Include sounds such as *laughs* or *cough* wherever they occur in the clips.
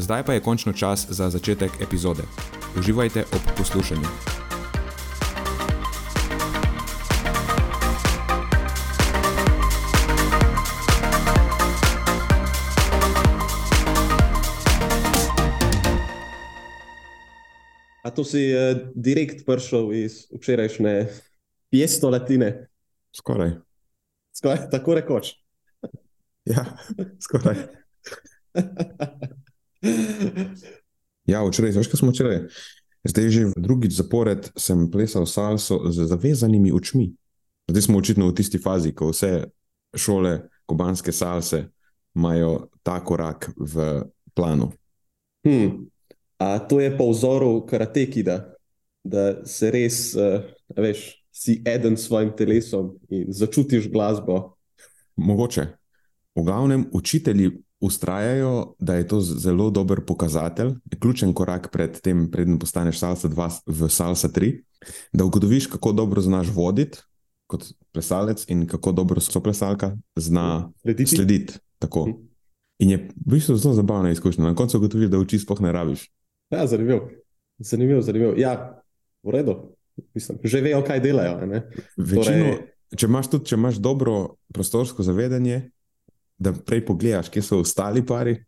Zdaj pa je končno čas za začetek epizode. Uživajte ob poslušanju. A to si uh, direkt prišel iz včerajšnje piesto latine? Skoraj. Skoraj, tako rekoč. Ja, skoraj. *laughs* Ja, včeraj, veš, kaj smo včeraj? Zdaj že drugič zapored sem plesal salso z zavezanimi očmi. Zdaj smo očitno v tisti fazi, ko vse šole kubanske salse imajo ta korak v planu. Hmm. A to je po vzoru karateki, da, da se res, uh, veš, si eden s svojim telesom in začutiš glasbo. Mogoče. V glavnem, učitelji ustrajajo, da je to zelo dober pokazatelj, ključen korak pred tem, preden postaneš salsa 2 v salsa 3, da ugotoviš, kako dobro znaš voditi kot plesalec in kako dobro so plesalka zna Slediti? slediti. Tako. In je v bistvu zelo zabavna izkušnja. Na koncu ugotoviš, da uči sploh ne rabiš. Ja, zanimivo. Zanimivo, zanimivo. Ja, v redu. Mislim, že vejo, kaj delajo. ne? Večino, Torej- če, imaš tudi, če imaš dobro prostorsko zavedanje, da prej pogledaš, kje so ostali pari,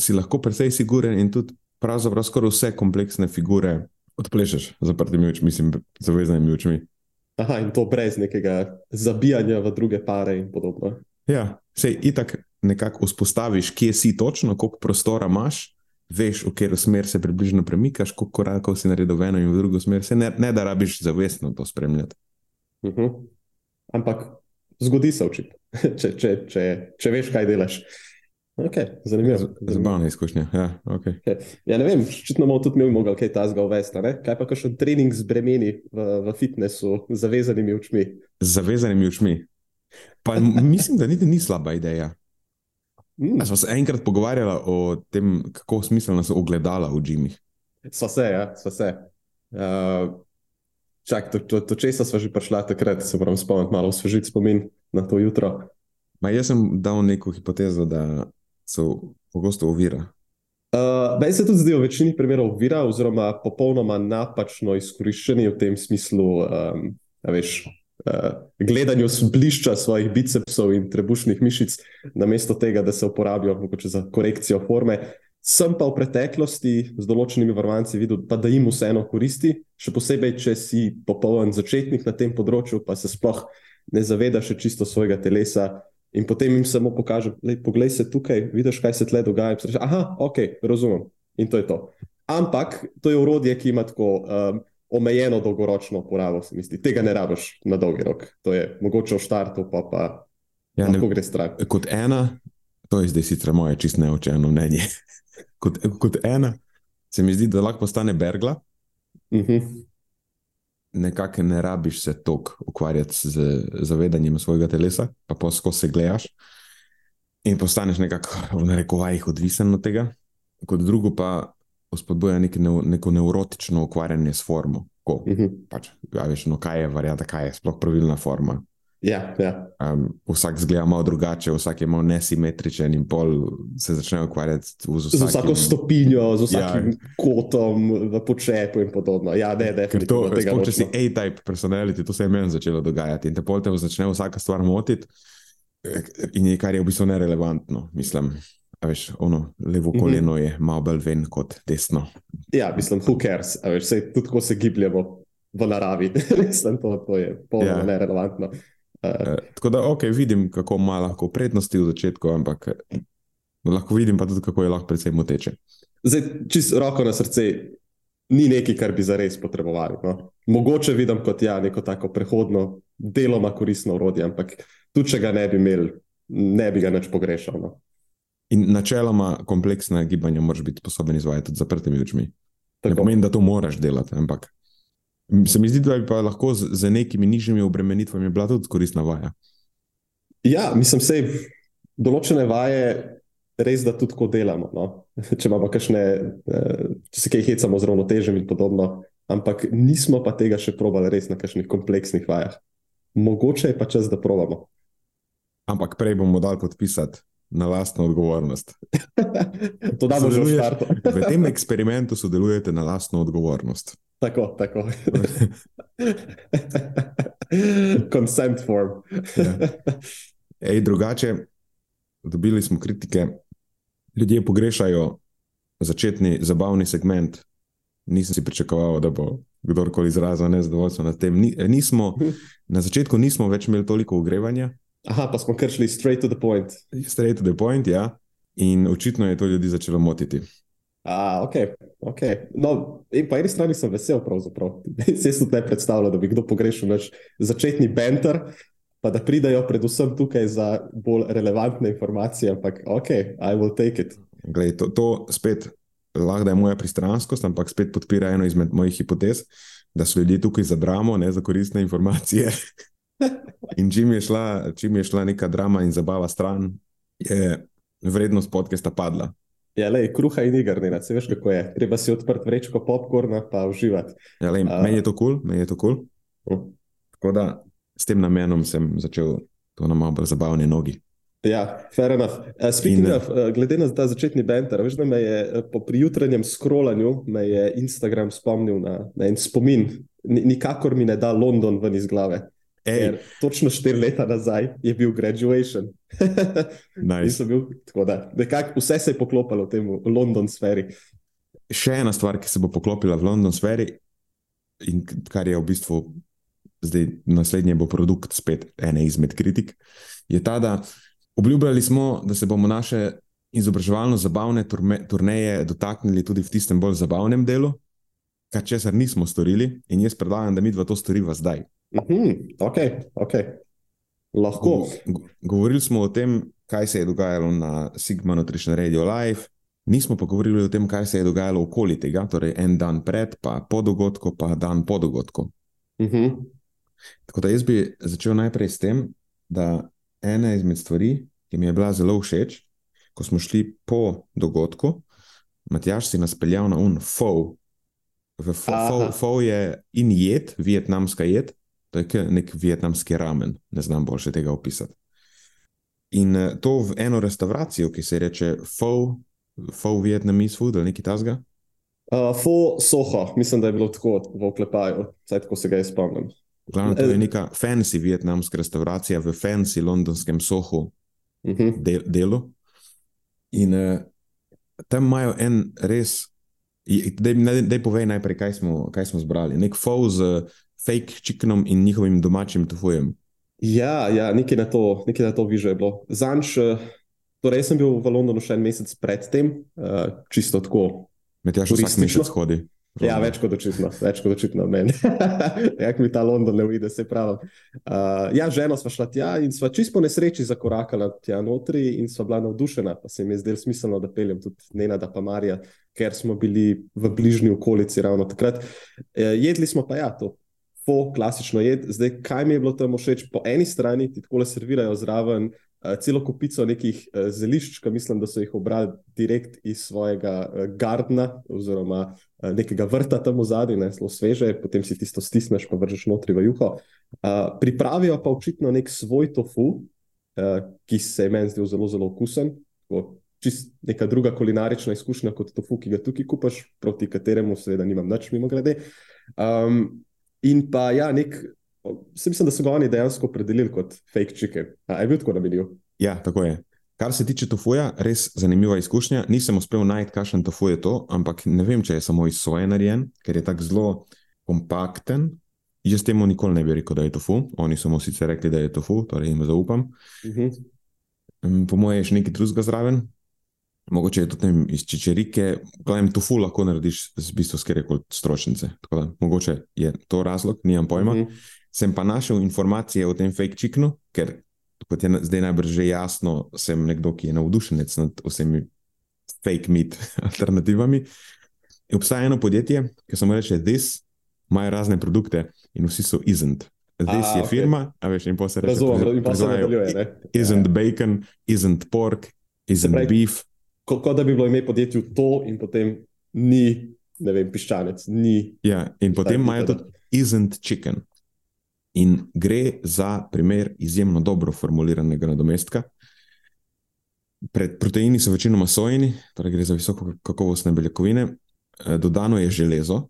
si lahko precej siguren in tudi pravzaprav skoraj vse kompleksne figure odplešeš z zaprtimi očmi, mislim, zavezanimi očmi. Aha, in to brez nekega zabijanja v druge pare in podobno. Ja, sej itak nekako vzpostaviš, kje si točno, koliko prostora imaš. Veš, v katero smer se približno premikaš, koliko korakov si naredil v eno in v drugo smer, se ne, ne da rabiš zavestno to spremljati. Uh -huh. Ampak zgodi se očitno, *laughs* če, če, če, če veš, kaj delaš. Okay, zanimivo. zanimivo. Zabavna izkušnja. Ja, okay. Okay. Ja, ne vem, očitno bomo tudi mi mogli kaj tasga uvesti. Kaj pa še trening z bremeni v, v fitnessu, z zavezanimi očmi? Z zavezanimi očmi. Pa *laughs* mislim, da niti ni slaba ideja. Mm, Smo se enkrat pogovarjali o tem, kako smiselno so ogledala v džimih. sva se, ja, sva se. Uh, čak, to, to, to česa sva že prišla takrat, se moram spomniti, malo osvežiti spomin na to jutro. Ma jaz sem dal neko hipotezo, da so pogosto ovira. Uh, meni se tudi zdi v večini primerov vira, oziroma popolnoma napačno izkoriščeni v tem smislu, um, a veš, uh, gledanju z blišča svojih bicepsov in trebušnih mišic, namesto tega, da se uporabijo za korekcijo forme. Sem pa v preteklosti z določenimi varovanci videl, pa da jim vseeno koristi, še posebej, če si popoln začetnik na tem področju, pa se sploh ne zavedaš še čisto svojega telesa. In potem jim samo pokažem, da poglej se tukaj, vidiš, kaj se tle dogaja. rečeš, Aha, ok, razumem. In to je to. Ampak to je urodje, ki ima tako um, omejeno dolgoročno uporabo, se mi zdi. Tega ne rabiš na dolgi rok. To je mogoče v štartu, pa pa Ja, lahko ne, gre stran. kot ena, to je zdaj sicer moje čist neočeno mnenje. *laughs* kot, kot ena, se mi zdi, da lahko postane bergla, Uh -huh. Nekako ne rabiš se toliko ukvarjati z zavedanjem svojega telesa, pa posko se gledaš in postaneš nekako v narekovajih odvisen od tega. Kot drugo pa spodbuja nek neu, neko neurotično ukvarjanje s formo. Ko, Uh -huh. pač, ja, veš, no, kaj je varianta, kaj je sploh pravilna forma. Ja, ja. Um, vsak zgleda malo drugače, vsak je malo nesimetričen, in pol se začne ukvarjati z, Z vsakim, vsako stopinjo, z vsakim Ja. kotom v počepu in podobno. Ja, ne, Ker definitivno to, tega sploh, če si. A-type personality, to se je meni začelo dogajati in te pol te začne vsaka stvar motiti, eh, in je, kar je v bistvu nerelevantno. Mislim, a veš, ono levo Mhm. koleno je malo bolj ven kot desno. Ja, mislim, who cares, a veš, sej, tudi ko se gibljemo v naravi, *laughs* mislim, to, to je polno Ja. nerelevantno. Uh, Eh, Tako da, ok, vidim, kako ima lahko prednosti v začetku, ampak eh, lahko vidim pa tudi, kako je lahko predvsem moteče. zdaj, čist roko na srce, ni nekaj, kar bi zares potrebovali. No. Mogoče vidim kot ja, neko tako prehodno, deloma koristno urodje, ampak tudi če ga ne bi imeli, ne bi ga nič pogrešal. No. In načeloma kompleksna gibanja moraš biti sposoben izvajati tudi zaprtimi očmi. Ne Tako. pomeni, da to moraš delati, ampak se mi zdi, da bi pa lahko z, z nekimi nižjimi obremenitvami bila tudi koristna vaja. Ja, mislim, sej določene vaje res, da tudi tako delamo. No? Če imamo kakšne, eh, če se kaj hecamo z ravnotežjem in podobno, ampak nismo pa tega še probali res na kakšnih kompleksnih vajah. Mogoče je pa čas, da probamo. Ampak prej bomo dal podpisati na lastno odgovornost. *laughs* to damo že v štartu. V tem eksperimentu sodelujete na lastno odgovornost. Tako, tako. *laughs* Consent form. Ja. Ej, drugače, dobili smo kritike, ljudje pogrešajo začetni zabavni segment. Nisem si pričakoval, da bo kdorkoli izrazil nezadovoljstvo nad tem. Ni, nismo, *laughs* na začetku nismo več imeli toliko ogrevanja, Aha, pa smo kar šli straight to the point. straight to the point, ja. In očitno je to ljudi začelo motiti. A, ok, ok. No, in po eni strani sem vesel, pravzaprav. *laughs* Se tudi ne predstavljam, da bi kdo pogrešal naš začetni banter, pa da pridajo predvsem tukaj za bolj relevantne informacije, ampak ok, I will take it. Glej, to, to spet lahko da je moja pristranskost, ampak spet podpira eno izmed mojih hipotez, da so ljudje tukaj za dramo, ne za koristne informacije. *laughs* In čim je, šla, čim je šla neka drama in zabava stran, je vrednost podcasta padla. Ja, le, kruha in igar, ne, se veš, kako je. Treba si odprti vrečko popkorna, pa uživati. Ja, lej, A. meni je to kul, cool, meni je to kul. Cool. Hm. Tako da s tem namenom sem začel to na malo bolj zabavne nogi. Ja, fair enough. Uh, speaking In, of, uh, glede na ta začetni banter, veš, da me je po prijutranjem je Instagram spomnil na, na en spomin. Ni, nikakor mi ne da London ven iz glave. Ej, Ker točno štiri leta nazaj je bil graduation. *laughs* nice. Bil da nekako vse se je poklopilo v tem London sferi. Še ena stvar, ki se bo poklopila v London sferi, in kar je v bistvu zdaj naslednje, bo produkt spet ene izmed kritik, je ta, da obljubljali smo, da se bomo naše izobraževalno-zabavne turneje dotaknili tudi v tistem bolj zabavnem delu, kar česar nismo storili, in jaz predlagam, da mi dva to storiva zdaj. Mhm, ok, ok. Lahko. Go- Govorili smo o tem, kaj se je dogajalo na Sigma Nutrition Radio Live, nismo pa govorili o tem, kaj se je dogajalo okoli tega, torej en dan pred, pa po dogodku, pa dan po dogodku. Mhm. Tako da jaz bi začel najprej s tem, da ena izmed stvari, ki mi je bila zelo všeč, ko smo šli po dogodku, Matjaš si nas peljal na un fo, Aha. fo, fo je in jed, vietnamska jed, to je nek vietnamski ramen, ne znam boljše tega opisati. In eh, to v eno restauracijo, ki se reče FOV, FOV Vietnamese food ali nekaj tasga. Uh, Fo Soho, mislim, da je bilo tako v oklepaju, saj tako se ga jaz spomnim. Glavno, to Eh. je neka fancy vietnamska restauracija v fancy londonskem sohu, Mhm. del, delu. In uh, tam imajo en res, da je povej najprej, kaj smo, kaj smo zbrali. Nek fov z fake chickenom in njihovim domačim tofujem. Ja, ja nekaj na to, nekaj na to viže je bilo. Zanč, eh, torej sem bil v Londonu še en mesec predtem, uh, čisto tako. Metjaš vsak mesec hodi. Ja, več kot očitno, več kot očitno meni. *laughs* Jak mi ta London ne uide, se pravi. Uh, ja, ženo sva šla tja in sva čisto po nesreči zakorakala tja notri in sva bila navdušena, pa se mi je zdelo smiselno, da peljem tudi Nenada pa Marija, ker smo bili v bližnji okolici ravno takrat. Uh, jedli smo pa ja, to po klasično jed. Zdaj, kaj mi je bilo tam všeč? Po eni strani ti tako servirajo zraven uh, celo kupico nekih uh, zelišč, ki mislim, da so jih obrali direkt iz svojega uh, gardna oziroma uh, nekega vrta tam v zadnji, zelo sveže, potem si tisto stisneš, pa vržeš notri v juho. Uh, pripravijo pa očitno nek svoj tofu, uh, ki se je meni zdel zelo, zelo okusen. Tako, Čist neka druga kulinarična izkušnja kot tofu, ki ga tukaj kupaš, proti kateremu seveda nimam nič, mimo grede. Um, in pa ja, nek, se mislim, da so ga oni dejansko opredelili kot fake chicken. A je bil tako namenil? Ja, tako je. Kar se tiče tofuja, res zanimiva izkušnja. Nisem uspel najti, kakšen tofu je to, ampak ne vem, če je samo iz soje narejen, ker je tako zelo kompakten. Jaz temu nikoli ne bi rekel, da je tofu. Oni so mu sicer rekli, da je tofu, torej jim zaupam. Uh -huh. Mm, Po mojem je še nekaj drugega zraven. Mogoče je ne vem, iz čičerike, glavim, tofu lahko narediš z bistvu skere kot stročnice. Da, mogoče je to razlog, nimam pojma. Mhm. Sem pa našel informacije o tem fake chickenu, ker, kot je zdaj najbrž že jasno, sem nekdo, ki je navdušenec nad vsemi fake meat *laughs* alternativami. Obstaja eno podjetje, ki se mu reče This, imajo razne produkte in vsi so isn't. This A, je okej. firma, a veš, in pa se reče, Razumem, in pa se nadaljuje. Isn't bacon, isn't pork, isn't pravi- beef. Kot kot da bi bilo ime podjetju to in potem ni, ne vem, piščanec, ni. Ja, in potem imajo tudi isn't chicken. In gre za primer izjemno dobro formuliranega nadomestka. Pred proteini so večinoma sojeni, torej gre za visoko kakovostne beljakovine. Eh, Dodano je železo,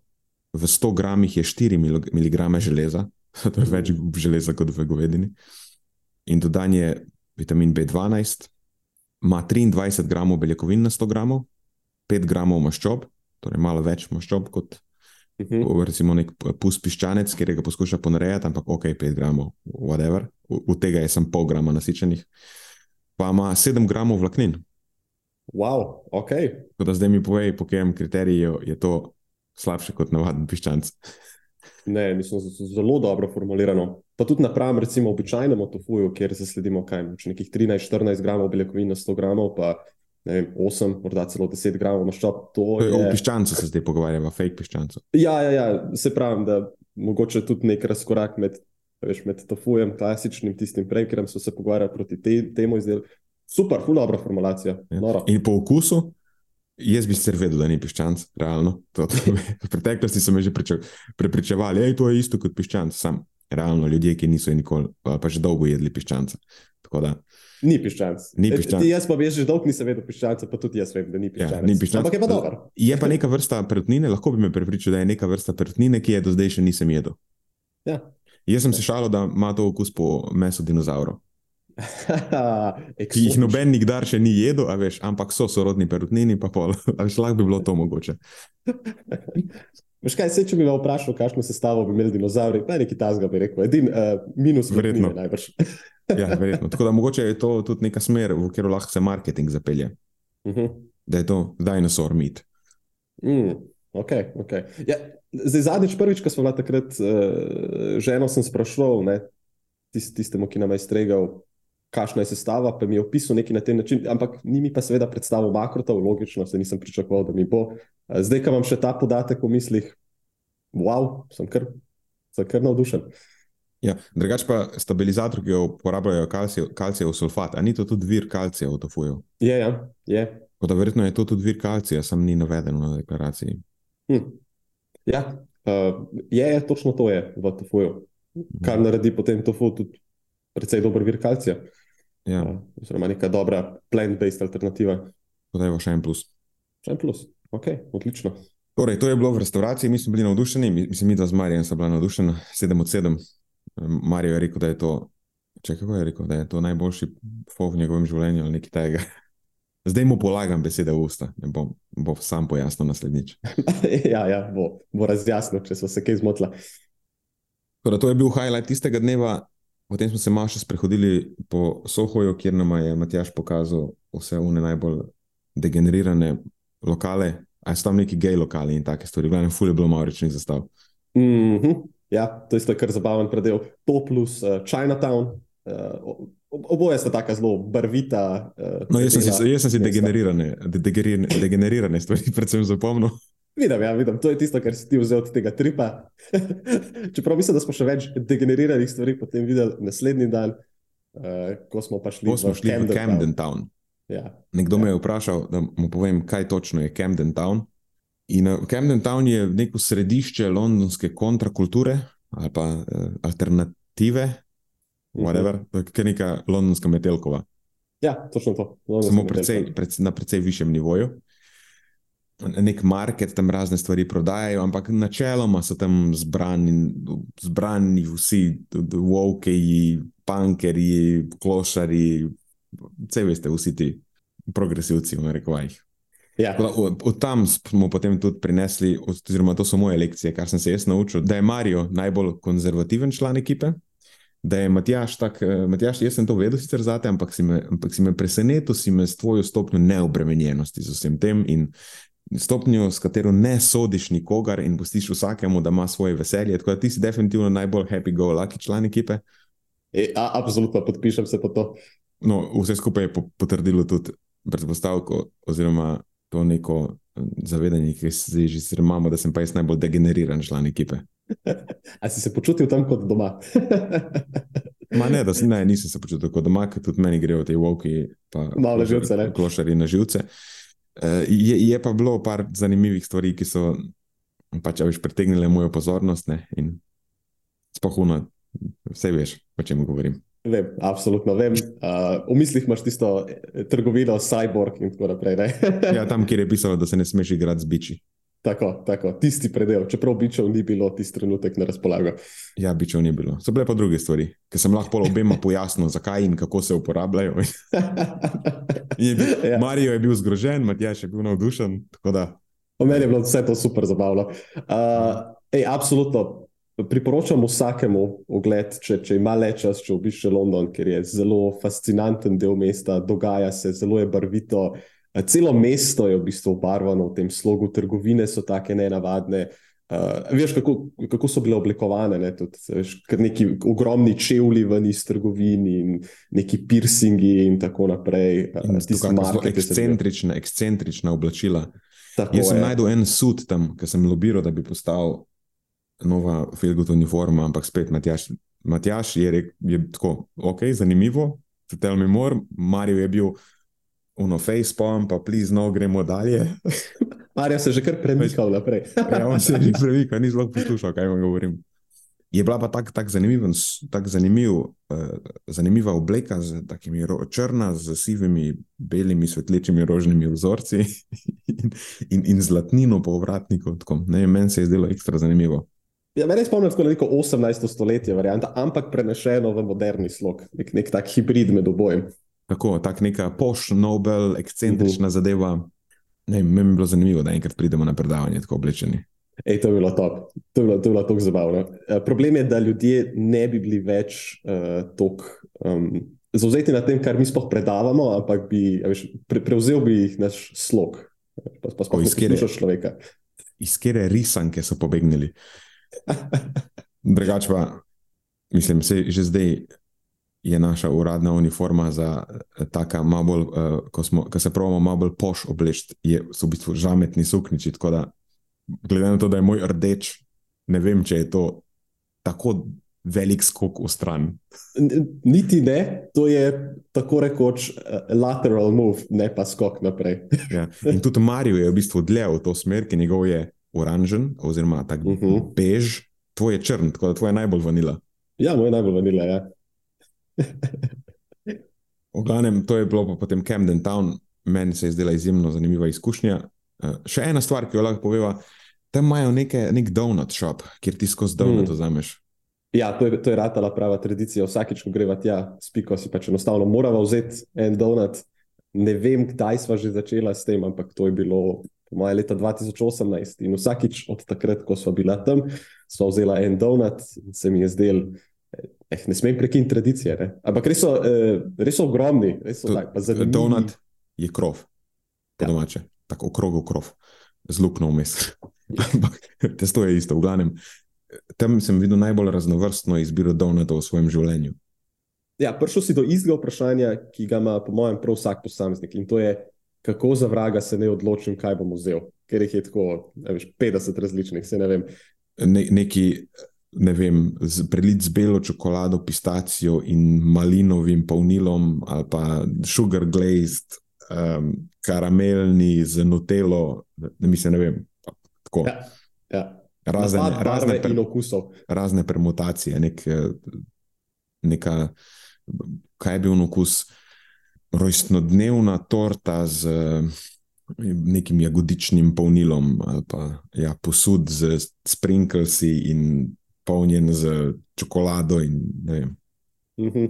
v 100 gramih je 4 mg železa, *laughs* to je več železa kot v govedini. In dodan je vitamin B12, ima 23 gramov beljakovin na 100 gramov, 5 gramov maščob, torej malo več maščob kot Mhm. uh, recimo nek pus piščanec, ki ga poskuša ponarejati, ampak ok, 5 gramov, whatever. Od tega je samo pol grama nasičenih, pa ima 7 gramov vlaknin. Wow, ok. Tako da zdaj mi povej, po katerem kriteriju je to slabše kot navaden piščanc. Ne, mislim, z- z- zelo dobro formulirano. Pa tudi napram, recimo, običajnemu tofuju, kjer zasledimo kaj, mogoče nekih 13-14 gramov beljakovin na 100 gramov, pa vem, 8, morda celo 10 gramov maščob. To je, o je. piščancu se zdaj pogovarjava, fake piščancu. Ja, ja, ja, se pravi, da mogoče tudi nek razkorak med, veš, med tofujem, klasičnim, tistim prej, ker so se pogovarjali proti te, temu izdelku. Super, ful dobra formulacija. Ja. In po okusu, jaz bi sicer vedel, da ni piščanc, realno. To, to, v preteklosti so me že prepričevali, da je to isto kot piščanc. Sam, realno, ljudje, ki niso nikoli, pa že dolgo jedli piščanca. Tako da, Ni piščanc. Ni E, piščanc. ti- Jaz pa že dolgo nisem vedel piščanca, pa tudi jaz vem, da ni Ja, piščanc. ni piščanc. Ampak je pa dober. Je pa neka vrsta perutnine, lahko bi me prepričal, da je neka vrsta perutnine, ki je do zdaj še nisem jedel. Ja. Jaz sem se šalil, da ima to okus po mesu dinozavrov, *laughs* ki jih noben nikdar še ni jedel, veš, ampak so sorodni perutnini, pa pol. *laughs* Veš, lahko bi bilo to mogoče. Veš kaj, se če bi me vprašal, kakšno sestavo bi imeli dinozavri, pa je nekaj tazga, bi rekel. Edin uh, minus Verjetno. najbrž. *laughs* Ja, verjetno. Tako da mogoče je to tudi neka smer, v katero lahko se marketing zapelje, Mhm. da je to dinosaur meat. Mm, ok, ok. Ja, zdaj, zadnjič, prvič, ko smo bila takrat, uh, ženo sem sprašval, ne, tist, tistemu, ki nam je stregal, kakšna je sestava, pa mi je opisal nekaj na ten način, ampak ni mi pa seveda predstavil makrotov, logično, se nisem pričakoval, da mi bo. Zdaj, ko imam še ta podatek v mislih, wow, sem kar, sem kar navdušen. Ja, drugač pa stabilizator, ki ga uporabljajo kalcijev, kalcijev sulfat, a ni to tudi vir kalcija v tofuju? Je, ja, je. Tako da verjetno je to tudi vir kalcija, sam ni navedeno na deklaraciji. Hm. Ja, uh, je, je, točno to je v tofuju, kar naredi potem tofu tudi precej dober vir kalcija. Ja, Uh, oziroma neka dobra plant-based alternativa. je še en plus. Še en plus. Ok, odlično. Torej, to je bilo v restavraciji, mi smo bili navdušeni, mi- mislim, mi dva z Marijem sta bila navdušena, 7 od 7. Marijo je rekel, da je to, če kako je rekel, da je to najboljši fo v njegovem življenju ali nekaj tega. *laughs* Zdaj mu polagam besede v usta, ne bom, bom sam pojasnil naslednjič. *laughs* ja, ja, bo, bo razjasnil, če so se kaj zmotila. Torej, to je bil highlight tistega dneva, potem smo se malo še sprehodili po Sohoju, kjer nam je Matjaš pokazal vse une najbolj degenerirane lokale, a so tam neki gej lokali in take stvari, glavno, ful je bilo malo rečnih zastav. Mm -hmm. Ja, to je kar zabaven predel. To plus uh, Chinatown. Uh, oboje sta tako zelo barvita. Uh, No, jaz sem si, jaz sem si degenerirane, de, degenerirane, degenerirane stvari *laughs* predvsem zapomnil. Vidim, ja, vidim, to je tisto, kar si ti vzel od tega tripa. *laughs* Čeprav mislim, da smo še več degeneriranih stvari potem videli naslednji dan, uh, ko smo pa šli Ko smo šli v Camden Camden Town. Town. Ja. Nekdo me je vprašal, da mu povem, kaj točno je Camden Town. In uh, Camden Town je neko središče londonske kontrakulture ali pa uh, alternative, Mhm. whatever, to je kar neka londonska metelkova, ja, točno to. London samo precej, pred, na precej višjem nivoju. Nek market tam razne stvari prodajajo, ampak načeloma so tam zbrani, zbrani vsi, wokeji, punkerji, klošari, vse veste, vsi ti progresivci, v rekovajih. Ja. Od, od tam smo potem tudi prinesli, oziroma to so moje lekcije, kar sem se jaz naučil, da je Marijo najbolj konzervativen član ekipe, da je Matjaš tak, eh, Matjaš, jaz sem to vedel sicer zate, ampak si me, ampak si me presenetil, si me s tvojo stopnjo neobremenjenosti z vsem tem in stopnjo, s katero ne sodiš nikogar in pustiš vsakemu, da ima svoje veselje. Tako da ti si definitivno najbolj happy go lucky član ekipe. E, a, absolutno podpišem se po to. No, vse skupaj je potrdilo tudi predpostavko, oziroma to neko eh, zavedanje, ki se že zdaj imamo, da sem pa jaz najbolj degeneriran član ekipe. *laughs* A si se počutil tam kot doma? *laughs* Ma ne, da, ne, nisem se počutil kot doma, ker tudi meni grejo te voki, malo živce. Klošari na živce. Uh, je, je pa bilo par zanimivih stvari, ki so pač več pritegnile mojo pozornost. Ne, in spohuno, vse veš, o čem govorim. Vem, absolutno vem. Uh, v mislih imaš tisto eh, trgovino, cyborg in tako naprej. *laughs* ja, tam, kjer je pisalo, da se ne smeš igrati z biči. Tako, tako, tisti predel, čeprav bičev ni bilo tisti trenutek na razpolago. Ja, bičev ni bilo. So bile pa druge stvari, ki sem lahko obema pojasnil, zakaj in kako se uporabljajo. *laughs* je bil, ja. Marijo je bil zgrožen, Matjaš je bil navdušen. Po meni je bilo vse to super zabavno. Uh, ej, absolutno, priporočam vsakemu ogled, če, če ima le čas, če obišče London, ker je zelo fascinanten del mesta, dogaja se, zelo je barvito. Celo mesto je v bistvu obarvano v tem slogu, trgovine so tako nenavadne. Uh, veš, kako, kako so bile oblikovane, ne, tudi, veš, neki ogromni čevlji ven iz trgovin in neki piercingi in tako naprej. Uh, zelo ekscentrična, ekscentrična oblačila. Tako Jaz sem najdel en sud tam, ker sem lobiral, da bi postal nova Filgut uniforma, ampak spet Matjaš, Matjaš je rekel, je tako, ok, zanimivo, tell me more, Mario je bil uno facepalm, pa plizno gremo dalje. *laughs* Mario se je že kar premikal naprej. ja, on se je že premikal, ni zelo poslušal, kaj vam govorim. Je bila pa tako tak zanimiv, tak zanimiv, uh, zanimiva obleka, z takimi ro, črna, z sivimi, belimi, svetlečimi, rožnimi vzorci *laughs* in, in, in zlatnino po vratniku. Meni se je zdelo ekstra zanimivo. Ja, meni je spomnil kot neko 18. stoletje, varianta, ampak prenešeno v moderni slog, nek, nek tak hibrid med obojem. Tako, tak neka poš, nobel, ekscentrična uh -huh. zadeva. Ne, meni je bilo zanimivo, da enkrat pridemo na predavanje tako oblečeni. Ej, to je bilo top, to je bilo, to je bilo tako zabavno. Uh, problem je, da ljudje ne bi bili več uh, tako um, zauzeti na tem, kar mi sploh predavamo, ampak bi veš, pre, prevzel bi naš slog, pa, pa sploh ne slišiš človeka. Iz kere risanke so pobegnili. *laughs* Drugač pa, mislim, da že zdaj je naša uradna uniforma za eh, taka, bolj, uh, ko, smo, ko se pravimo, malo bolj poš obleči, je v bistvu žametni sukniči. Tako da, glede na to, da je moj rdeč, ne vem, če je to tako velik skok v stran. Niti ne, to je tako rekoč uh, lateral move, ne pa skok naprej. ja. In tudi Marijo je v bistvu dlje v to smer, ki njegov je oranžen, oziroma tako uh mhm. -huh. bež, tvoj je črn, tako da tvoj je najbolj vanila. Ja, moj je najbolj vanila. Ja. v glavnem, to je bilo pa potem Camden Town, meni se je zdela izjemno zanimiva izkušnja. Uh, še ena stvar, ki jo lahko poveva, tam imajo neke, nek donut shop, kjer ti skozi donut hmm. vzameš. Ja, to je, to je ratala prava tradicija. Vsakič, ko greva tja, spiko si pač enostavno moramo vzeti en donut. Ne vem, kdaj smo že začela s tem, ampak to je bilo po mojem leta 2018. In vsakič od takrat, ko smo bila tam, smo vzela en donut in se mi je zdel, eh, ne smem prekiniti tradicije. Ne? Ampak res so, eh, res so ogromni, res so tako. Donut je krov, po ja. domače, tako okrog krov, z luknjo vmes. *laughs* Ampak testo je isto, v glavnem. Tam sem videl najbolj raznovrstno izbiro donutov v svojem življenju. Ja, prišel si do istega vprašanja, ki ga ima, po mojem, prav vsak posameznik. In to je, kako za vraga se ne odločim, kaj bom vzel, ker jih je tako veš, 50 različnih, se ne vem. Ne, neki, ne vem, z, prelit z belo čokolado, pistacijo in malinovim polnilom, ali pa sugar glazed, um, karamelni z nutelo, ne mislim, ne vem. Tako. Ja, ja. Razne, razne, per, razne permutacije, nek, neka, kaj je bil okus rojstnodnevna torta z eh, nekim jagodičnim polnilom, ali pa ja, posud z sprinklesi in polnjen z čokolado. In, ne, mm -hmm.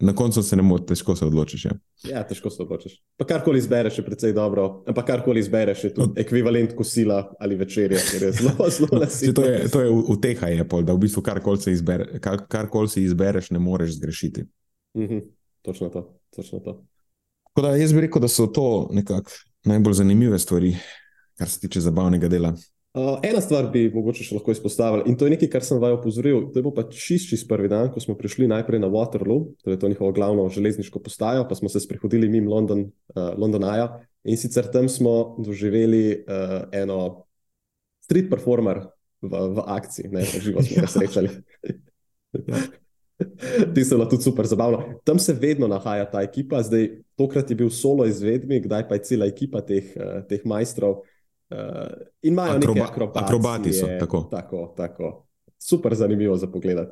na koncu se ne moreš, težko se odločiš. Ja, ja težko se odločiš. Pa karkoli izbereš, je precej dobro. Pa karkoli izbereš, je tudi ekvivalent kosila ali večerja, ker je zelo, *laughs* zelo nasilno. To je, to je v, v teha, je pol, da v bistvu karkoli izbere, kar, kar si izbereš, ne moreš zgrešiti. Mhm, točno to. Točno to. Da, jaz bi rekel, da so to nekako najbolj zanimive stvari, kar se tiče zabavnega dela. Uh, ena stvar bi mogoče še lahko izpostavil, in to je nekaj, kar sem vaju opozoril. To je bil pa čist, čist prvi dan, ko smo prišli najprej na Waterloo, torej to je njihovo glavno železniško postajo, pa smo se sprehodili mimo London, uh, Londonaja. In sicer tam smo doživeli uh, eno street performer v, v akciji, ne živo smo ga *laughs* srečali. *laughs* Ti so tudi super zabavno. Tam se vedno nahaja ta ekipa, zdaj tokrat je bil solo izvedbi, kdaj pa je cela ekipa teh, uh, teh majstrov. Uh, in imajo Akroba nekaj akrobacije. Akrobati so tako. tako, tako. Super zanimivo za pogled.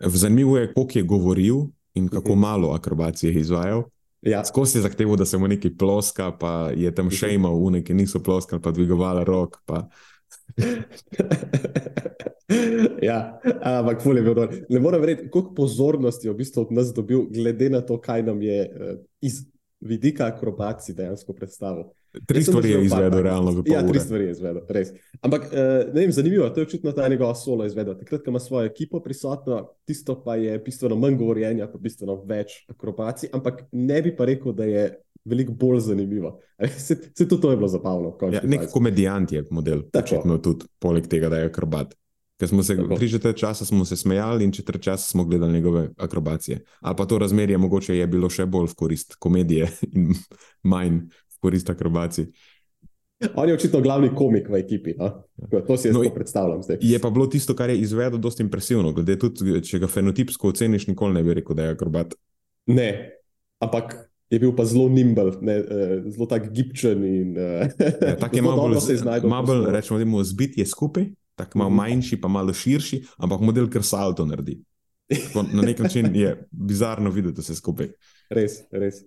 Zanimivo je, koliko je govoril in kako uh mhm. -huh. malo akrobacije je izvajal. Ja. Skozi je zahteval, da se mu nekaj ploska, pa je tam še imel v neki, niso ploskali, pa dvigovali rok. Pa... *laughs* ja, ampak fulje je bilo. Ne morem verjeti, koliko pozornosti je v bistvu od nas dobil, glede na to, kaj nam je uh, iz vidika akrobacij dejansko predstavil. Tri stvari je izvedel, realno. Ja, tri stvari je izvedel, res. Ampak, uh, ne vem, zanimivo, to je očitno ta njegova solo izvedel. Takrat, ko ima svojo ekipo prisotno, tisto pa je bistveno manj govorjenja, pa bistveno več akrobacij, ampak ne bi pa rekel, da je veliko bolj zanimivo. Se, se tudi to je bilo zabavno. Ja, nek komedijant je model, očitno tudi, poleg tega, da je akrobat. Ker smo se tri četrt časa se smejali in četrt časa smo gledali njegove akrobacije. Ali pa to razmerje mogoče je bilo še bolj v korist komedije *laughs* in manj korist akrobacij. On je očitno glavni komik v ekipi. No? To si jaz no, predstavljam. Zdaj. Je pa bilo tisto, kar je izvedel, dosti impresivno. Glede tudi, če ga fenotipsko oceniš, nikoli ne bi rekel, da je akrobat. Ne, ampak je bil pa zelo nimble, ne, uh, zelo tak gibčen. In, uh, ja, tako je malo bolj, rečemo, da je zbit je skupaj, tako malo -hmm. manjši, pa malo širši, ampak model, ker salto naredi. Tako, na nek način je bizarno videti vse skupaj. Res, res.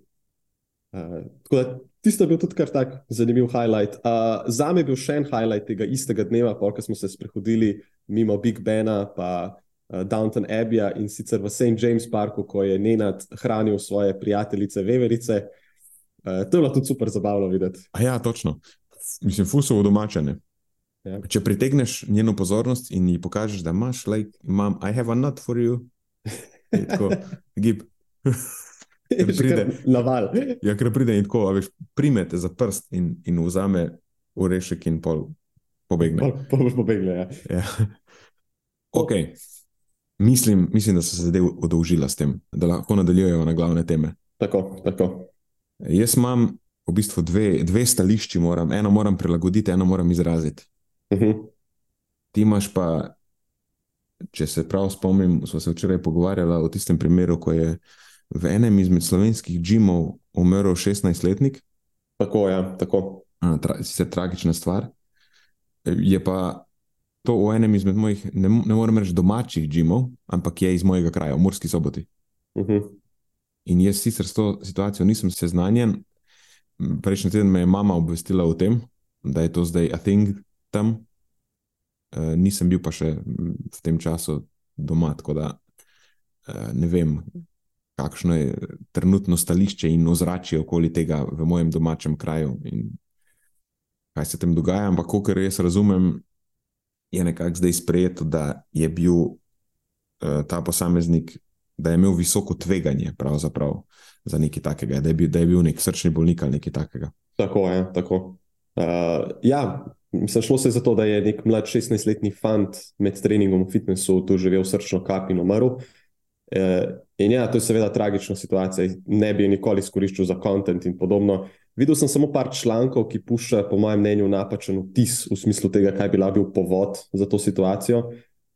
Uh, tako da tisto je bil tudi kar tak zanimiv highlight. Uh, za me je bil še en highlight tega istega dneva, ko smo se sprehodili mimo Big Bena uh, Downton Abbeyja in sicer v St. James Parku, ko je Nenad hranil svoje prijateljice Veverice. Uh, to je bilo tudi super zabavno videti. A ja, točno. Mislim, fusovo domačene. Ja. Če pritegneš njeno pozornost in ji pokažeš, da imaš, like, imam, I have a nut for you, tako, gib. *laughs* Ker pride na val. Ja, ker pride in tako, veš, primete za prst in, in vzame urešek in pol pobegne. Pol, pol pobegne, ja. ja. *laughs* Ok. Mislim, mislim, da so se zdaj odolžila s tem, da lahko nadaljujejo na glavne teme. Tako, tako. Jaz imam v bistvu dve, dve stališči, moram. eno moram prilagoditi, eno moram izraziti. Uh mhm. -huh. Ti imaš pa, če se prav spomnim, smo se včeraj pogovarjali o tistem primeru, ko je v enem izmed slovenskih džimov umrl 16-letnik. Tako je, ja, tako. Tra, sicer tragična stvar. Je pa to v enem izmed mojih, ne, ne morem reči domačih džimov, ampak je iz mojega kraja, v Murski soboti. Uh mhm. -huh. In jaz sicer s to situacijo nisem seznanjen. Prejšnji teden me je mama obvestila o tem, da je to zdaj a thing tam. E, nisem bil pa še v tem času doma, tako da e, ne vem, kakšno je trenutno stališče in ozračje okoli tega v mojem domačem kraju in kaj se tam dogaja. Ampak, kar jaz razumem, je nekako zdaj sprejeto, da je bil uh, ta posameznik, da je imel visoko tveganje za nekaj takega, da je, bil, da je bil nek srčni bolnik ali nekaj takega. Tako je. Tako. Uh, ja. Mislim, šlo se je za to, da je nek mlad 16-letni fant med treningom v fitnessu doživel srčno kap in umrl. Uh, In ja, to je seveda tragična situacija, ne bi jo nikoli izkoriščal za kontent in podobno. Videl sem samo par člankov, ki puščajo, po mojem mnenju, napačen vtis v smislu tega, kaj bi bil povod za to situacijo.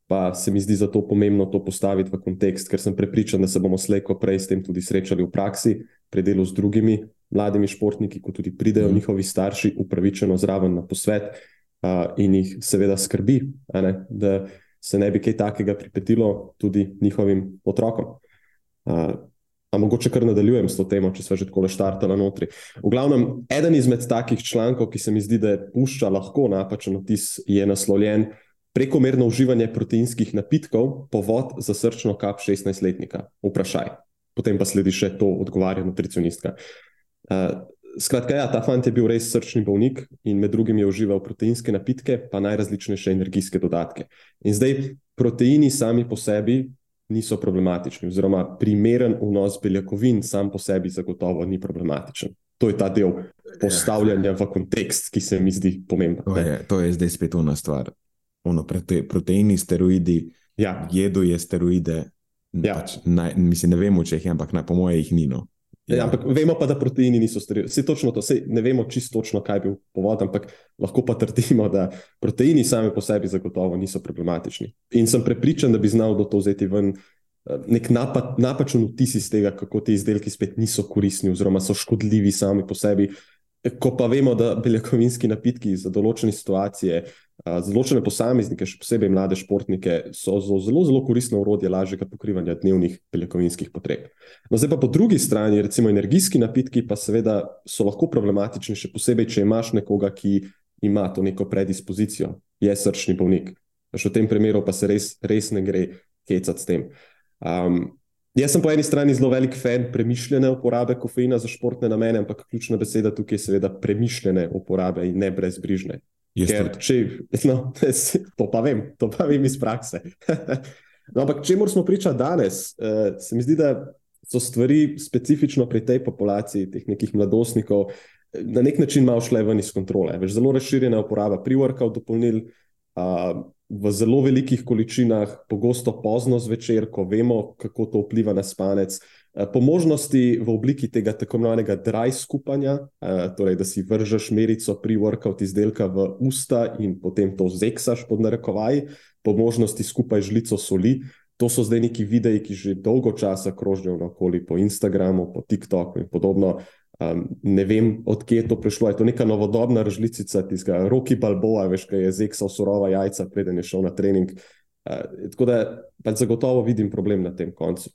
Pa se mi zdi zato pomembno to postaviti v kontekst, ker sem prepričan, da se bomo slejko prej s tem tudi srečali v praksi, pri delu z drugimi mladimi športniki, ko tudi pridejo mm. njihovi starši upravičeno zraven na posvet uh, in jih seveda skrbi, ne, da se ne bi kaj takega pripetilo tudi njihovim otrokom. Uh, a mogoče kar nadaljujem s to temo, če se že tako leštartala notri. V glavnem, eden izmed takih člankov, ki se mi zdi, da je pušča lahko napačen vtis, je naslovljen prekomerno uživanje proteinskih napitkov povod za srčno kap 16-letnika? Vprašaj. Potem pa sledi še to, odgovarja nutricionistka. Uh, skratka, ja, ta fant je bil res srčni bolnik in med drugim je užival proteinske napitke, pa najrazličnejše energijske dodatke. In zdaj proteini sami po sebi niso problematični, oziroma primeren vnos beljakovin sam po sebi zagotovo ni problematičen. To je ta del postavljanja v kontekst, ki se mi zdi pomemben. To je, to je zdaj spet ona stvar ono, proteini, steroidi, ja. jedo je steroide. Ja. Pač, naj, mislim, ne vemo, če jih je, ampak na, po mojem jih ni. No. Ja. Ja, ampak vemo pa, da proteini niso steroidi. Vse točno to, vse ne vemo čisto točno, kaj je bil povod, ampak lahko pa trdimo, da proteini sami po sebi zagotovo niso problematični. In sem prepričan, da bi znal do to vzeti ven eh, nek napad, napačen vtis iz tega, kako ti izdelki spet niso koristni, oziroma so škodljivi sami po sebi. Ko pa vemo, da beljakovinski napitki za določene situacije, za določene posameznike, še posebej mlade športnike, so zelo, zelo koristno urodje lažjega pokrivanja dnevnih beljakovinskih potreb. No, zdaj pa po drugi strani, recimo energijski napitki, pa seveda so lahko problematični, še posebej, če imaš nekoga, ki ima to neko predispozicijo, je srčni bolnik. V tem primeru pa se res, res ne gre hecati s tem. Um, Jaz sem po eni strani zelo velik fan premišljene uporabe kofeina za športne namene, ampak ključna beseda tukaj je seveda premišljene uporabe in ne brezbrižne. Ker, če, no, to pa vem, to pa vem iz prakse. *laughs* no, ampak če moramo pričati danes, uh, se mi zdi, da so stvari specifično pri tej populaciji, teh nekih mladostnikov, na nek način malo šle ven iz kontrole. Več zelo razširjena uporaba privorka v dopolnil. Uh, v zelo velikih količinah, pogosto pozno zvečer, ko vemo, kako to vpliva na spanec. Eh, po možnosti v obliki tega tako imenovanega dry skupanja, eh, torej da si vržeš merico pri workout izdelka v usta in potem to zeksaš pod narekovaj, po možnosti skupaj žlico soli. To so zdaj neki videi, ki že dolgo časa krožijo naokoli po Instagramu, po TikToku in podobno. Um, ne vem, odkje je to prišlo. Je to neka novodobna različica tistega roki balboa, veš, kaj je zeksal surova jajca, preden je šel na trening. Uh, tako da pač zagotovo vidim problem na tem koncu.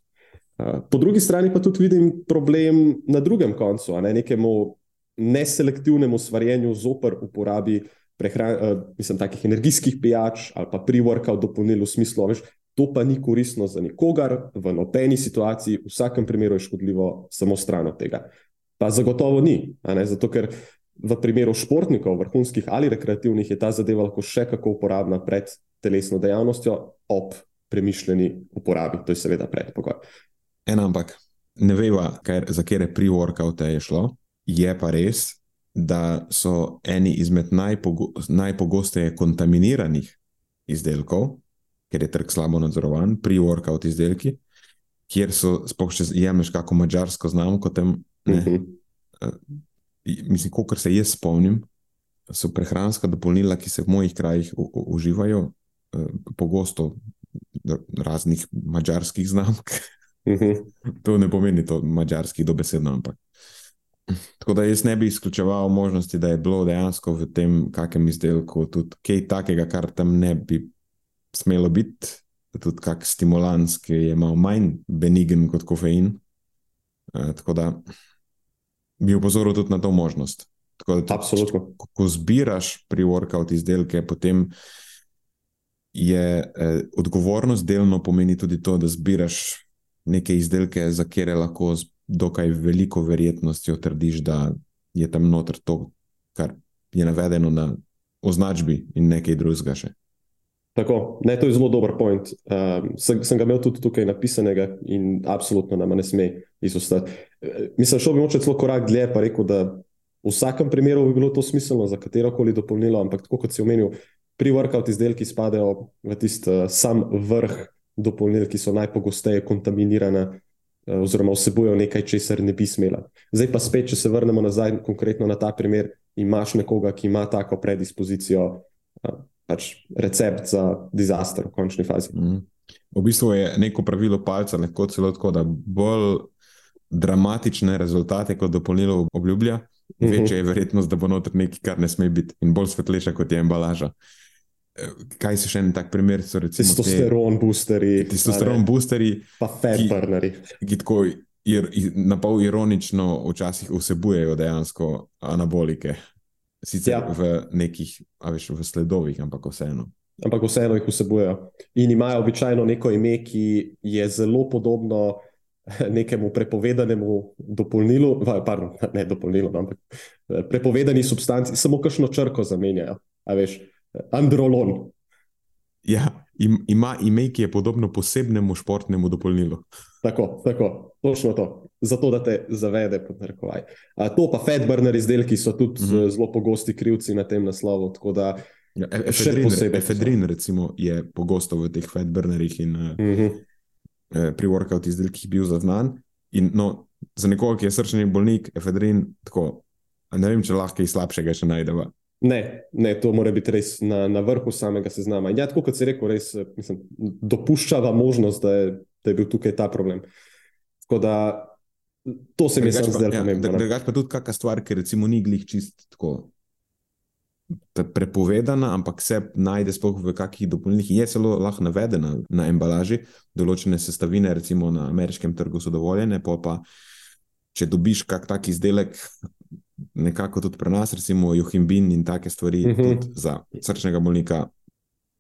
Po drugi strani pa tudi vidim problem na drugem koncu, ne nekemu neselektivnemu svarjenju zoper uporabi prehran, mislim, takih energijskih pijač ali pa dopolnil v smislu, veš, to pa ni koristno za nikogar, v nobeni situaciji, v vsakem primeru je škodljivo samo stran od tega. Pa zagotovo ni, zato ker v primeru športnikov, vrhunskih ali rekreativnih, je ta zadeva lahko še kako uporabna pred telesno dejavnostjo, ob premišljeni uporabi. To je seveda predpogoj. Eno, ampak ne veva, kaj, za kere pre-workoute je šlo. Je pa res, da so eni izmed najpogo najpogosteje kontaminiranih izdelkov, ker je trg slabo nadzorovan, pre-workout izdelki, kjer so, spoh, če jemliš kako mačarsko znamko, tem Uh -huh. uh, mislim, kot se jaz spomnim, so prehranska dopolnila, ki se v mojih krajih uživajo, uh, pogosto raznih mačarskih znamk. Uh *laughs* -huh. to ne pomeni to mačarski dobesedno, ampak. Tako da jaz ne bi izključeval možnosti, da je bilo dejansko v tem kakem izdelku tudi kaj takega, kar tam ne bi smelo biti, tudi kak stimulans, ki je malo manj benigen kot kofein. Uh, tako da bi upozoril tudi na to možnost. Absolutno. Ko, ko zbiraš pri workout izdelke, potem je eh, odgovornost delno pomeni tudi to, da zbiraš neke izdelke, za kere lahko z dokaj veliko verjetnostjo trdiš, da je tam noter to, kar je navedeno na označbi in nekaj drugega še. Tako, ne, to je zelo dober point. Um, sem, sem ga imel tudi tukaj napisanega in absolutno nam ne sme izostati. Mislim, šel bi moče celo korak dlje, pa rekel, da v vsakem primeru bi bilo to smiselno za katero koli dopolnilo, ampak tako kot si omenil, pri workout izdelki spadajo v tisti uh, sam vrh dopolnil, ki so najpogosteje kontaminirane uh, oziroma vsebujejo nekaj, česar ne bi smela. Zdaj pa spet, če se vrnemo nazaj konkretno na ta primer, imaš nekoga, ki ima tako predispozicijo. Uh, pač recept za disaster v končni fazi. Mm. V bistvu je neko pravilo palca, lahko celo tako, da bolj dramatične rezultate kot dopolnilo obljublja, -hmm. večja je verjetnost, da bo noter nekaj, kar ne sme biti, in bolj svetlejša kot je embalaža. Kaj se še en tak primer? Testosteron te, boosteri. Testosteron boosteri. Pa fat burneri. Ki tako ir, na pol ironično včasih vsebujejo dejansko anabolike. Sicer ja. v nekih, a veš, v sledovih, ampak vseeno. ampak vseeno jih vsebujejo. In imajo običajno neko ime, ki je zelo podobno nekemu prepovedanemu dopolnilu, pardon, ne dopolnilu, ampak eh, prepovedani substanci, samo kakšno črko zamenjajo. A veš, androlon. Ja, ima ime, ki je podobno posebnemu športnemu dopolnilu. Tako, tako, točno to. Zato, da te zavede, pod narekovaj. To pa Fedburner izdelki so tudi mm -hmm. zelo pogosti krivci na tem naslovu. Da, ja, e, efedrin, efedrin recimo, je pogosto v teh Fedburnerjih in mm -hmm. pri workout izdelkih bil zaznan. In, no, za nekoga, ki je srčni bolnik, efedrin, tako, ne vem, če lahko kaj slabšega še najdemo. Ne, ne, to mora biti res na, na vrhu samega seznama. Ja, tako kot si rekel, res mislim, dopuščava možnost, da je, da je bil tukaj ta problem. Tako da to se mi zdi zelo ja, pomembno. Drugač pa tudi kakšna stvar, ki recimo ni glih čist tako prepovedana, ampak se najde sploh v kakih dopolnilnih, je celo lahko navedena na embalaži, določene sestavine, recimo na ameriškem trgu so dovoljene, pa pa če dobiš kak tak izdelek, nekako tudi pri nas, recimo Johimbin in take stvari, uh mhm. -huh. tudi za srčnega bolnika.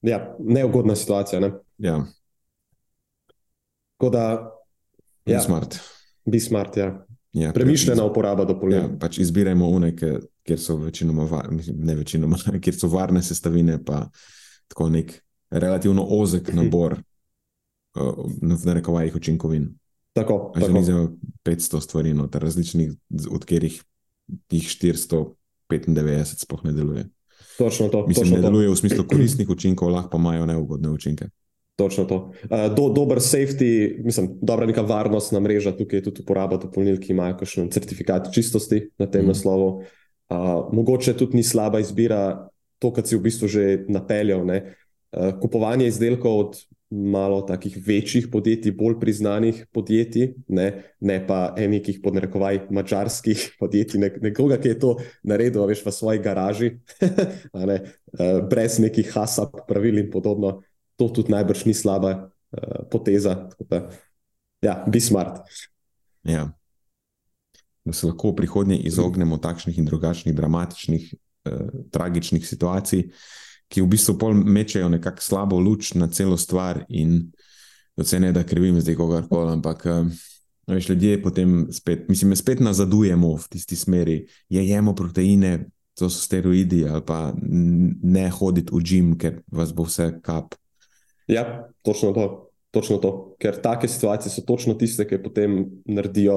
Ja, neugodna situacija. Ne? Ja. Tako da, ja, bi smart. Bi smart, ja. Ja, Premišljena uporaba dopolnil. Ja, pač izbirajmo unike, kjer so večinoma, ne večinoma, *laughs* kjer so varne sestavine, pa tako nek relativno ozek *laughs* nabor uh, na rekovajih učinkovin. Tako, tako. Že ni za 500 stvari, no, različnih, od katerih jih 495 sploh ne deluje. Točno to. Mislim, točno ne deluje to. v smislu koristnih učinkov, lahko pa imajo neugodne učinke. Točno to. Uh, do, dober safety, mislim, dobra neka varnostna mreža, tukaj je tudi uporaba dopolnil, ki imajo kakšen certifikat čistosti na tem mm. naslovu. Uh, mogoče tudi ni slaba izbira to, kar si v bistvu že napeljal. Uh, kupovanje izdelkov od malo takih večjih podjetij, bolj priznanih podjetij, ne, ne pa enikih podnarekovaj mačarskih *laughs* podjetij, ne, nekoga, ki je to naredil, veš, v svoji garaži, *laughs* ne, uh, brez nekih hasab, pravil in podobno. To tudi najbrž ni slaba uh, poteza. Da, ja, bi smart. Ja. Da se lahko v prihodnje izognemo takšnih in drugačnih dramatičnih, uh, tragičnih situacij. Ki v bistvu pol mečejo nekako slabo luč na celo stvar in vse ne da krivim zdaj kogarkoli, ampak uh, veš, ljudje potem spet, mislim, spet nazadujemo v tisti smeri, jejemo proteine, to so steroidi ali pa ne hoditi v gim, ker vas bo vse kap. Ja, točno to. Točno to, ker take situacije so točno tiste, ki potem naredijo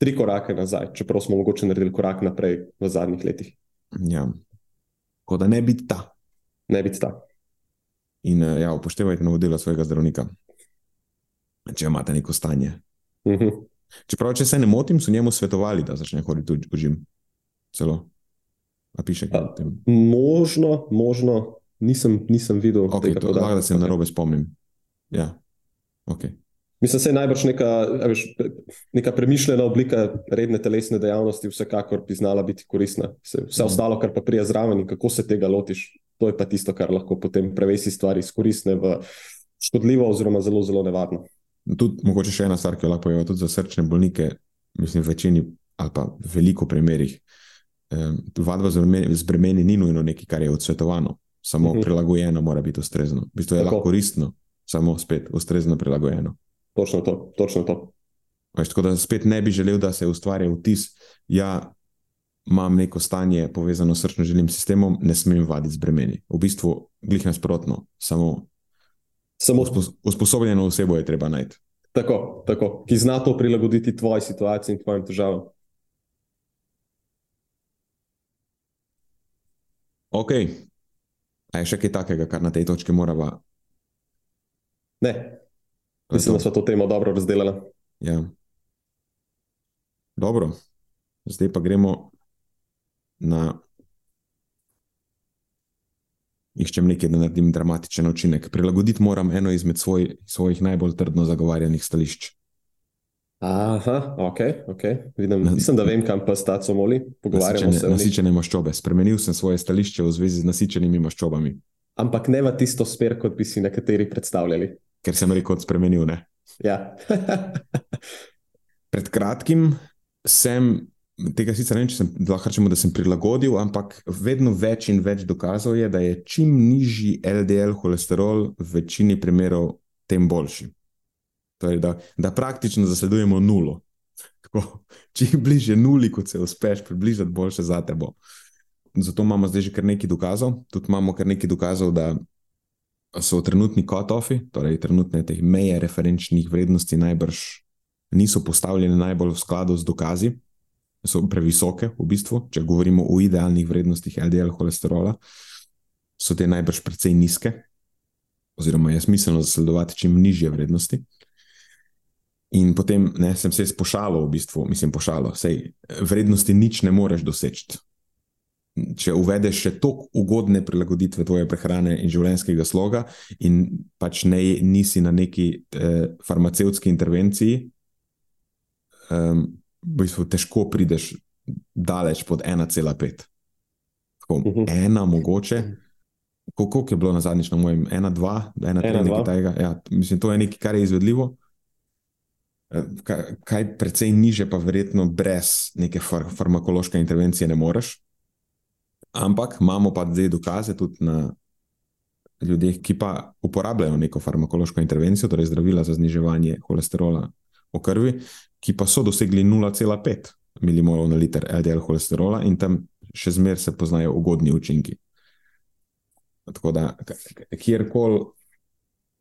tri korake nazaj, čeprav smo mogoče naredili korak naprej v zadnjih letih. Ja, kot da ne bi ta ne biti ta. In uh, ja, upoštevajte navodila svojega zdravnika, če imate neko stanje. Uh mhm. -huh. Čeprav, če se ne motim, so njemu svetovali, da začne hoditi v žim. Celo. A piše, kaj o tem? Možno, možno, nisem, nisem videl. Okay, to, lahko, da se okay. na robe spomnim. Ja, ok. Mislim, da je najbrž neka, veš, neka premišljena oblika redne telesne dejavnosti, vsekakor bi znala biti koristna. Vse, vse ostalo, kar pa prija zraven in kako se tega lotiš, to je pa tisto, kar lahko potem prevesi stvari izkoristne v škodljivo, oziroma zelo, zelo nevarno. Tudi, mogoče še ena stvar, ki jo lahko povemo tudi za srčne bolnike, mislim, v večini ali pa veliko primerih. Eh, vadba z bremeni ni nujno nekaj, kar je odsvetovano, samo uh mhm. -huh. prilagojeno mora biti ustrezno. V bistvu je Tako. lahko koristno, samo spet ustrezno prilagojeno. Točno to. Točno to. Veš, tako da spet ne bi želel, da se ustvarja vtis, da ja, imam neko stanje povezano s srčno-žilnim sistemom, ne smem vaditi z bremeni. V bistvu, glih nasprotno, samo, samo usposobljeno osebo je treba najti. Tako, tako, ki zna to prilagoditi tvoji situaciji in tvojim težavam. Ok, a je še kaj takega, kar na tej točki moramo? Ne, mislim, da smo to temo dobro razdelili. Ja. Dobro, zdaj pa gremo na iščem nekaj, da naredim dramatičen učinek. Prilagoditi moram eno izmed svoj, svojih najbolj trdno zagovarjanih stališč. Aha, ok, ok. Vidim, mislim, da vem, kam pa staco moli. Pogovarjamo nasičene, se. Nasičene maščobe. Spremenil sem svoje stališče v zvezi z nasičenimi maščobami. Ampak ne v tisto smer, kot bi si nekateri predstavljali. Ker sem rekel, spremenil. Ja. *laughs* Pred kratkim sem tega sicer ne vem, če sem lahko rečemo, da sem prilagodil, ampak vedno več in več dokazov je, da je čim nižji LDL holesterol v večini primerov, tem boljši. Torej, da, da praktično zasledujemo nulo. *laughs* Tako, čim bližje nuli, kot se uspeš približati, boljše za tebe. Zato imamo zdaj že kar nekaj dokazov. Tudi imamo kar nekaj dokazov, da so trenutni cut-offi, torej trenutne te meje referenčnih vrednosti, najbrž niso postavljene najbolj v skladu z dokazi so previsoke, v bistvu, če govorimo o idealnih vrednostih LDL holesterola, so te najbrž precej nizke, oziroma je smiselno zasledovati čim nižje vrednosti. In potem ne, sem se spošalil, v bistvu, mislim, pošalo, sej vrednosti nič ne moreš doseči. Če uvedeš še tako ugodne prilagoditve tvoje prehrane in življenjskega sloga, in pač ne, nisi na neki eh, farmacevtski intervenciji, um, v bistvu težko prideš daleč pod 1,5. Tako, uh -huh. Ena, mogoče. Koliko je bilo na zadnjič na mojem? 1,2, 1,3, nekaj takega. Ja, mislim, to je nekaj, kar je izvedljivo. Eh, kaj, kaj precej niže, pa verjetno brez neke far farmakološke intervencije ne moreš. Ampak imamo pa zdaj dokaze tudi na ljudeh, ki pa uporabljajo neko farmakološko intervencijo, torej zdravila za zniževanje holesterola v krvi, ki pa so dosegli 0,5 mmol na liter LDL holesterola in tam še zmeraj se poznajo ugodni učinki. Tako da, kjerkoli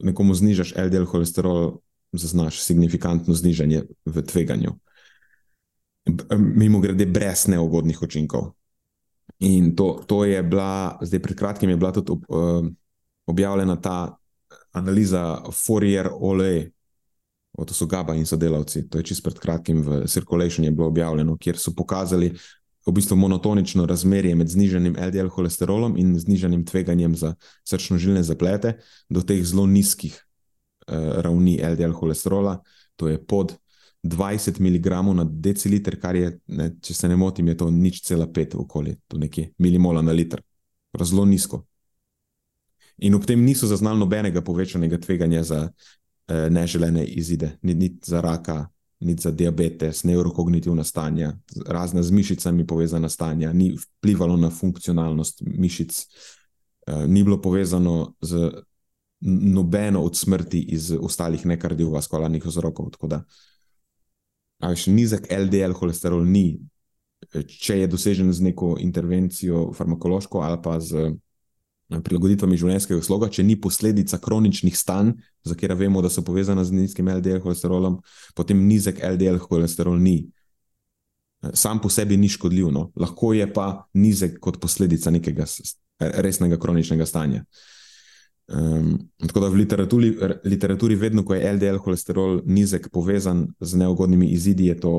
nekomu znižaš LDL holesterol, zaznaš signifikantno znižanje v tveganju. Mimo grede, brez neugodnih učinkov. In to, to je bila, zdaj pred kratkim je bila tudi ob, uh, objavljena ta analiza Fourier-Olej, to so Gaba in sodelavci, to je čist pred kratkim v Circulation je bilo objavljeno, kjer so pokazali v bistvu monotonično razmerje med znižanjem LDL holesterolom in znižanjem tveganjem za srčno-žilne zaplete do teh zelo nizkih uh, ravni LDL holesterola, to je pod 20 mg na deciliter, kar je, ne, če se ne motim, je to nič cela pet okoli, to nekje milimola na liter, zelo nizko. In ob tem niso zaznali nobenega povečanega tveganja za neželene izide, ni, ni za raka, ni za diabetes, neurokognitivna stanja, razne z mišicami povezana stanja, ni vplivalo na funkcionalnost mišic, eh, ni bilo povezano z nobeno od smrti iz ostalih nekardiovaskularnih vzrokov. Tako da, še nizek LDL holesterol ni, eh, če je dosežen z neko intervencijo farmakološko ali pa z prilagoditvami življenjskega sloga, če ni posledica kroničnih stanj, za katera vemo, da so povezana z nizkim LDL holesterolom, potem nizek LDL holesterol ni. Sam po sebi ni škodljiv, no. lahko je pa nizek kot posledica nekega resnega kroničnega stanja. Um, tako da v literaturi, literaturi, vedno, ko je LDL holesterol nizek, povezan z neugodnimi izidi, je to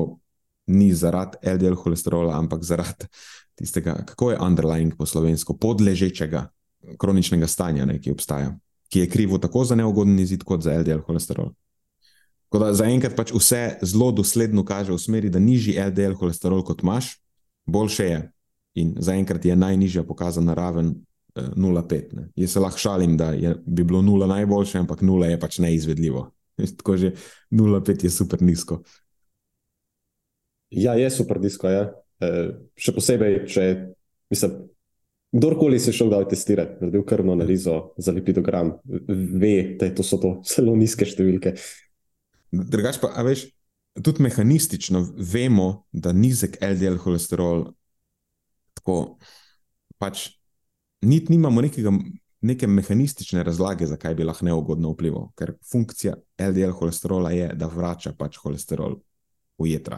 ni zaradi LDL holesterola, ampak zaradi tistega, kako je underlying po slovensko, podležečega kroničnega stanja, ne, ki obstaja, ki je krivo tako za neugoden izid, kot za LDL holesterol. Zaenkrat pač vse zelo dosledno kaže v smeri, da nižji LDL holesterol kot imaš, boljše je. In zaenkrat je najnižja pokazana raven eh, 0,5. Jaz se lahko šalim, da je, bi bilo 0 najboljše, ampak 0 je pač neizvedljivo. *laughs* Tako že 0,5 je super nizko. Ja, je super nizko. Ja. E, še posebej, če mislim, Kdorkoli se je šel dal testirati, naredil krvno analizo za lipidogram, ve, da to so to zelo nizke številke. Drugač pa, veš, tudi mehanistično vemo, da nizek LDL holesterol, tako pač niti nimamo nekega, neke mehanistične razlage, zakaj bi lahko neugodno vplival, ker funkcija LDL holesterola je, da vrača pač holesterol v jedra.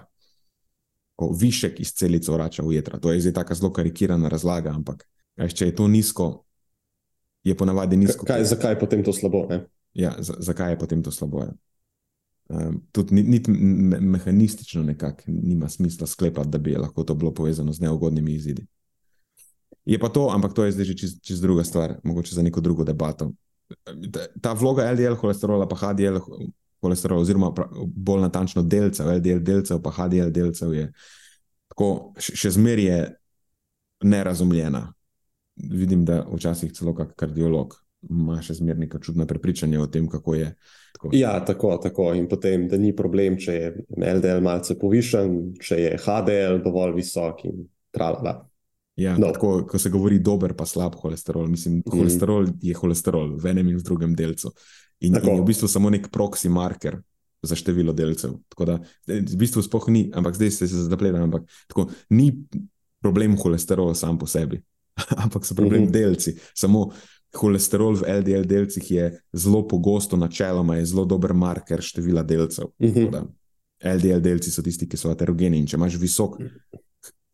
Ko višek iz celice vrača v jedra. To je zdaj tako zelo karikirana razlaga, ampak Kaj, če je to nizko, je ponavadi nizko. Kaj, zakaj je potem to slabo? Ja, zakaj je potem to slabo? Ja. Um, tudi ni, ni mehanistično, nekako nima smisla sklepati, da bi lahko to bilo povezano z neugodnimi izidi. Je pa to, ampak to je zdaj že čez, čez druga stvar, mogoče za neko drugo debato. Ta, ta vloga LDL holesterola, pa HDL holesterola, oziroma bolj natančno delcev, LDL delcev, pa HDL delcev, je tako, še zmeraj nerazumljena vidim, da včasih celo kak kardiolog ima še zmeraj neka čudna prepričanja o tem, kako je. Tako. Ja, tako, tako. In potem, da ni problem, če je LDL malce povišen, če je HDL dovolj visok in tralala. Ja, no. tako, ko se govori dober, pa slab holesterol. Mislim, mhm. holesterol mm. je holesterol v enem in v drugem delcu. In, in je v bistvu samo nek proxy marker za število delcev. Tako da v bistvu spoh ni, ampak zdaj ste se zapletali. Ampak tako, ni problem holesterol sam po sebi, *laughs* ampak so problem mm -hmm. delci. Samo holesterol v LDL delcih je zelo pogosto, načeloma je zelo dober marker števila delcev. Mm -hmm. LDL delci so tisti, ki so heterogeni. In če imaš visok uh,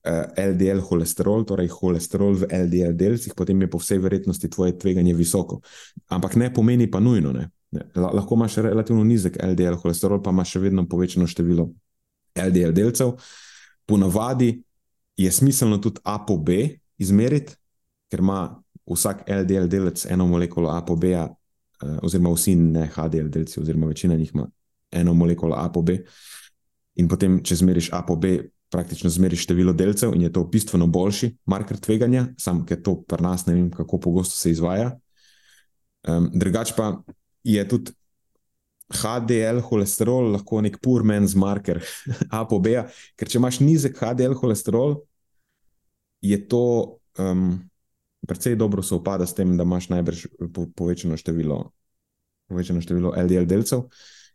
eh, LDL holesterol, torej holesterol v LDL delcih, potem je po vsej verjetnosti tvoje tveganje visoko. Ampak ne pomeni pa nujno. Ne? Ne, lahko imaš relativno nizek LDL holesterol, pa imaš še vedno povečano število LDL delcev. Ponavadi je smiselno tudi A po B izmeriti, ker ima vsak LDL delec eno molekulo A po B, -a, eh, oziroma vsi ne HDL delci, oziroma večina njih ima eno molekulo A po B. In potem, če zmeriš A po B, praktično zmeriš število delcev in je to bistveno boljši marker tveganja, sam ker to pri nas ne vem, kako pogosto se izvaja. Um, drugač pa je tudi HDL holesterol lahko nek pur men's marker *laughs* A po B, ker če imaš nizek HDL holesterol, je to um, precej dobro sovpada s tem, da imaš najbrž po, povečano, število, povečano število LDL delcev.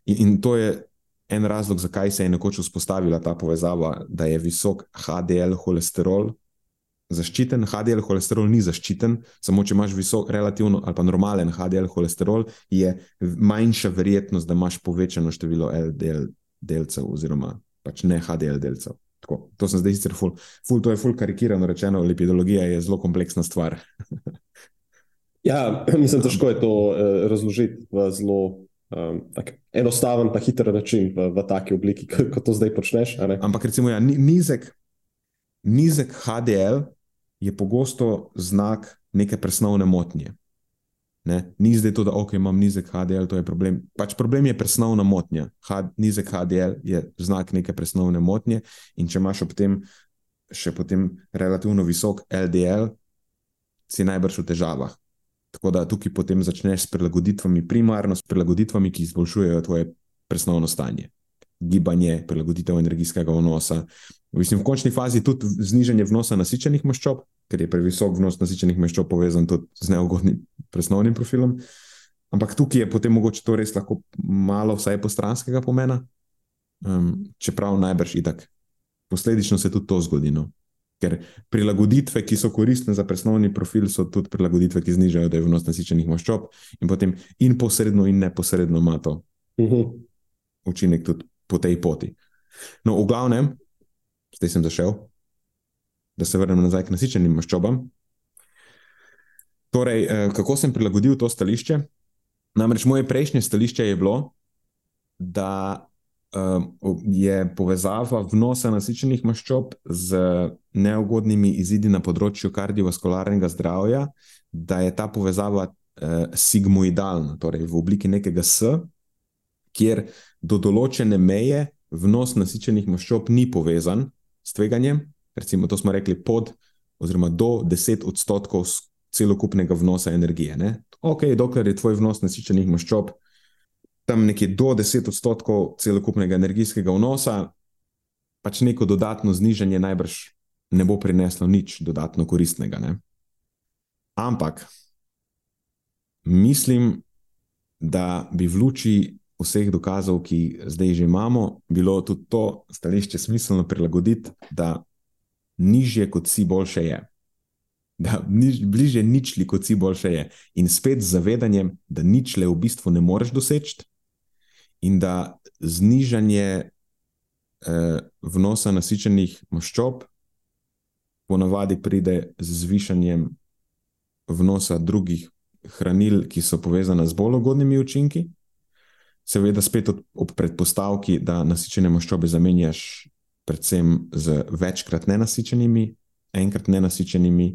In, in to je en razlog, zakaj se je nekoč vzpostavila ta povezava, da je visok HDL holesterol zaščiten. HDL holesterol ni zaščiten, samo če imaš visok, relativno ali pa normalen HDL holesterol, je manjša verjetnost, da imaš povečano število LDL delcev, oziroma pač ne HDL delcev. Tako, to sem zdaj sicer ful, ful, to je ful karikirano rečeno, lipidologija je zelo kompleksna stvar. *laughs* ja, mislim, težko je to uh, razložiti v zelo um, enostaven, pa hiter način, v, v taki obliki, kot to zdaj počneš. Ampak recimo, ja, nizek, nizek HDL je pogosto znak neke presnovne motnje. Ne? Ni zdaj to, da okay, imam nizek HDL, to je problem. Pač problem je presnovna motnja. H, nizek HDL je znak neke presnovne motnje, in če imaš ob tem še potem relativno visok LDL, si najbrž v težavah. Tako da tukaj potem začneš s prilagoditvami, primarno s prilagoditvami, ki izboljšujejo tvoje presnovno stanje. Gibanje, prilagoditev energijskega vnosa. Mislim, v končni fazi tudi znižanje vnosa nasičenih maščob, ker je previsok vnos nasičenih maščob povezan tudi z neugodnim presnovnim profilom. Ampak tukaj je potem mogoče to res lahko malo, vsaj postranskega pomena, um, čeprav najbrž itak. Posledično se tudi to zgodi. No? Ker prilagoditve, ki so koristne za presnovni profil, so tudi prilagoditve, ki znižajo vnos nasičenih maščob, in potem in posredno, in neposredno ima to uh mhm. -huh. učinek tudi po tej poti. No, v glavnem, zdaj sem zašel, da se vrnem nazaj k nasičenim maščobam. Torej, eh, kako sem prilagodil to stališče? Namreč moje prejšnje stališče je bilo, da um, je povezava vnosa nasičenih maščob z neugodnimi izidi na področju kardiovaskularnega zdravja, da je ta povezava uh, sigmoidalna, torej v obliki nekega S, kjer do določene meje vnos nasičenih maščob ni povezan s tveganjem, recimo, to smo rekli, pod oziroma do 10 odstotkov celokupnega vnosa energije. Ne? Ok, dokler je tvoj vnos nasičenih maščob tam nekje do 10 odstotkov celokupnega energijskega vnosa, pač neko dodatno znižanje najbrž ne bo prineslo nič dodatno koristnega. Ne? Ampak mislim, da bi v luči vseh dokazov, ki zdaj že imamo, bilo tudi to stališče smiselno prilagoditi, da nižje kot si, boljše je. Da niž, bliže ničli kot si, boljše je. In spet z zavedanjem, da ničle v bistvu ne moreš doseči, in da znižanje eh, vnosa nasičenih maščob ponavadi pride z zvišanjem vnosa drugih hranil, ki so povezane z bolj ugodnimi učinki. Seveda, spet ob, ob predpostavki, da nasičene maščobe zamenjaš predvsem z večkrat nenasičenimi, enkrat nenasičenimi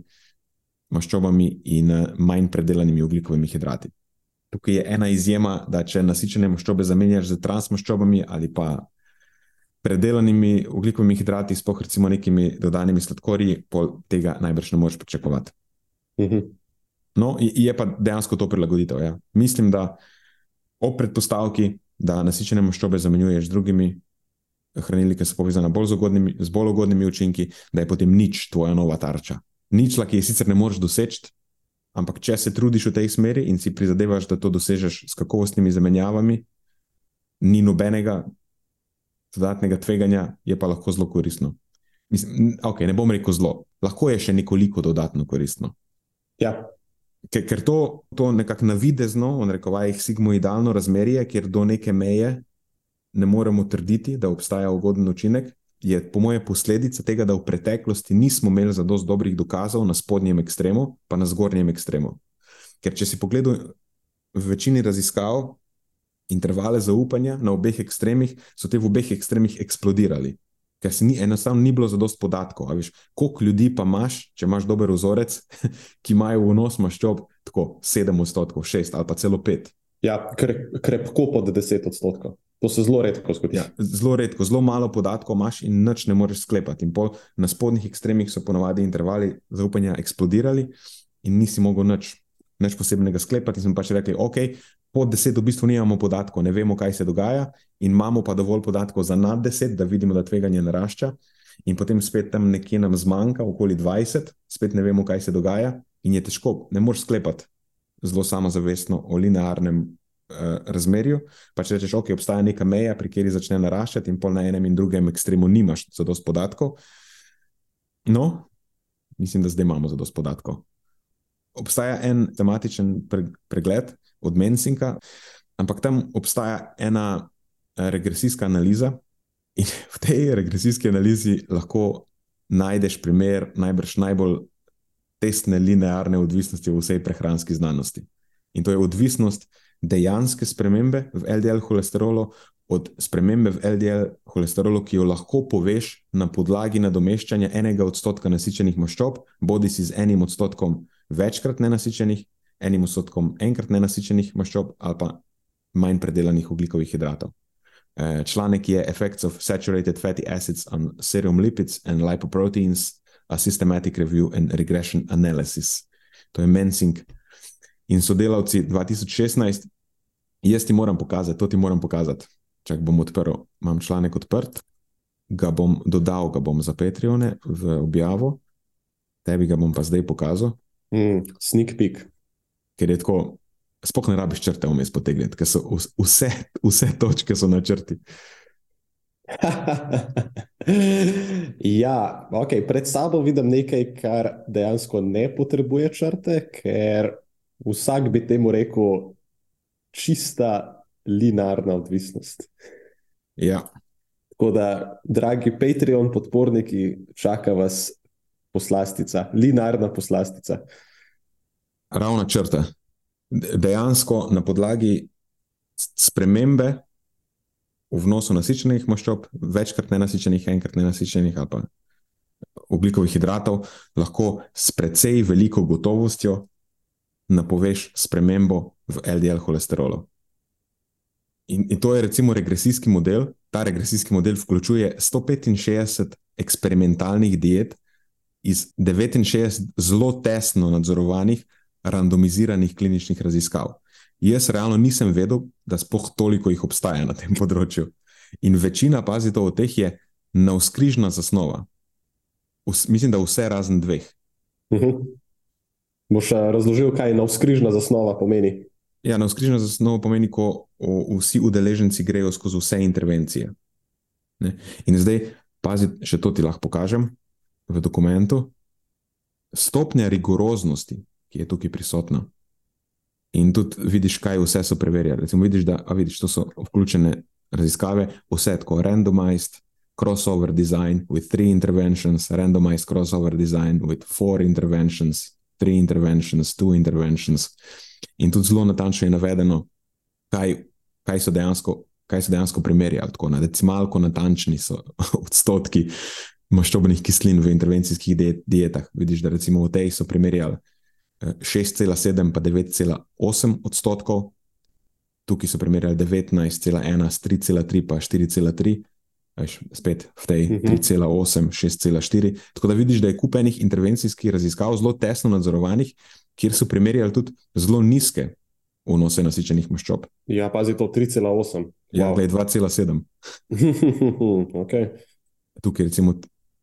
maščobami in eh, manj predelanimi ugljikovimi hidrati. Tukaj je ena izjema, da če nasičene maščobe zamenjaš z transmaščobami ali pa predelanimi ugljikovimi hidrati, spoh recimo nekimi dodanimi sladkorji, pol tega najbrž ne moreš pričakovati. Uh mhm. -huh. No, je pa dejansko to prilagoditev. Ja. Mislim, da ob predpostavki, da nasičene maščobe zamenjuješ z drugimi hranili, ki so povezane bolj z, ugodnimi, z bolj ugodnimi učinki, da je potem nič tvoja nova tarča. Ničla, ki je sicer ne moreš doseči, ampak če se trudiš v tej smeri in si prizadevaš, da to dosežeš s kakovostnimi zamenjavami, ni nobenega dodatnega tveganja, je pa lahko zelo koristno. Mislim, okay, ne bom rekel zelo, lahko je še nekoliko dodatno koristno. Ja. Ker, ker to, to nekako navidezno, v rekovajih, sigmoidalno razmerje, kjer do neke meje ne moremo trditi, da obstaja ugoden učinek, je po moje posledica tega, da v preteklosti nismo imeli za dosti dobrih dokazov na spodnjem ekstremu, pa na zgornjem ekstremu. Ker če si pogledal v večini raziskav, intervale zaupanja na obeh ekstremih, so te v obeh ekstremih eksplodirali. Ker se ni, enostavno ni bilo za dost podatkov. Koliko ljudi pa imaš, če imaš dober vzorec, *laughs* ki imajo v nos maščob tako 7 odstotkov, 6 ali pa celo 5? Ja, krepko pod 10 odstotkov. To se zelo redko zgodi. Ja, zelo redko, zelo malo podatkov imaš in nič ne moreš sklepati. Na spodnjih ekstremih so ponovadi intervali zaupanja eksplodirali in nisi mogel nič, nič posebnega sklepati. In smo pač rekli, ok, pod deset v bistvu nimamo podatkov, ne vemo, kaj se dogaja, in imamo pa dovolj podatkov za nad deset, da vidimo, da tveganje narašča. In potem spet tam nekje nam zmanjka, okoli 20, spet ne vemo, kaj se dogaja, in je težko, ne moreš sklepati zelo samozavestno o linearnem razmerju. Pa če rečeš, ok, obstaja neka meja, pri kateri začne naraščati, in pol na enem in drugem ekstremu nimaš za dost podatkov. No, mislim, da zdaj imamo za dost podatkov. Obstaja en tematičen pregled od Mensinga, ampak tam obstaja ena eh, regresijska analiza, in *laughs* v tej regresijski analizi lahko najdeš primer najbrž najbolj tesne linearne odvisnosti v vsej prehranski znanosti. In to je odvisnost dejanske spremembe v LDL holesterolu, od spremembe v LDL holesterolu, ki jo lahko poveš na podlagi nadomeščanja enega odstotka nasičenih maščob, bodi si z enim odstotkom večkrat nenasičenih, enim odstotkom enkrat nenasičenih maščob ali pa manj predelanih ugljikovih hidratov. Eh, članek je Effects of Saturated Fatty Acids on Serum Lipids and Lipoproteins, a Systematic Review and Regression Analysis. To je Mensing in sodelavci 2016, jaz ti moram pokazati, to ti moram pokazati. Če bom odprl, imam članek odprt, ga bom dodal, ga bom za Patreone v objavo, tebi ga bom pa zdaj pokazal. Mm, sneak peek. Ker je tako, spoh ne rabiš črte vmes potegniti, ker so vse, vse točke so na črti. *laughs* ja, okay. Pred sabo vidim nekaj, kar dejansko ne potrebuje črte, ker vsak bi temu rekel čista linearna odvisnost. Ja. Tako da, dragi Patreon podporniki, čaka vas poslastica, linearna poslastica. Ravna črta. Dejansko na podlagi spremembe v vnosu nasičenih maščob, večkrat nenasičenih, enkrat nenasičenih ali pa oglikovih hidratov, lahko s precej veliko gotovostjo napoveš spremembo v LDL holesterolu. In, in to je recimo regresijski model. Ta regresijski model vključuje 165 eksperimentalnih diet iz 69 zelo tesno nadzorovanih, randomiziranih kliničnih raziskav. Jaz realno nisem vedel, da spoh toliko jih obstaja na tem področju. In večina, pazite, od teh je navskrižna zasnova. Us, mislim, da vse razen dveh. Uh mhm. -huh. Boš eh, razložil, kaj navskrižna zasnova pomeni? Ja, navskrižna zasnova pomeni, ko o, vsi udeleženci grejo skozi vse intervencije. Ne? In zdaj, pazi, še to ti lahko pokažem v dokumentu. Stopnja rigoroznosti, ki je tukaj prisotna. In tudi vidiš, kaj vse so preverjali. Recimo, vidiš, da vidiš, so vključene raziskave, vse tako randomized, crossover design with three interventions, randomized crossover design with four interventions, three interventions, two interventions. In tudi zelo natančno je navedeno, kaj, kaj, so, dejansko, kaj so dejansko primerjali. Tako na decimalko natančni so *laughs* odstotki maščobnih kislin v intervencijskih dietah. Vidiš, da recimo v tej so primerjali 6,7 eh, pa 9,8 odstotkov, tukaj so primerjali 19,1 s 3,3 pa 4,3 veš, spet v tej 3,8, mhm. 6,4. Tako da vidiš, da je kupenih intervencijskih raziskav zelo tesno nadzorovanih kjer so primerjali tudi zelo nizke vnose nasičenih maščob. Ja, pazi to 3,8. Ja, Wow. wow. 2,7. okay. Tukaj recimo,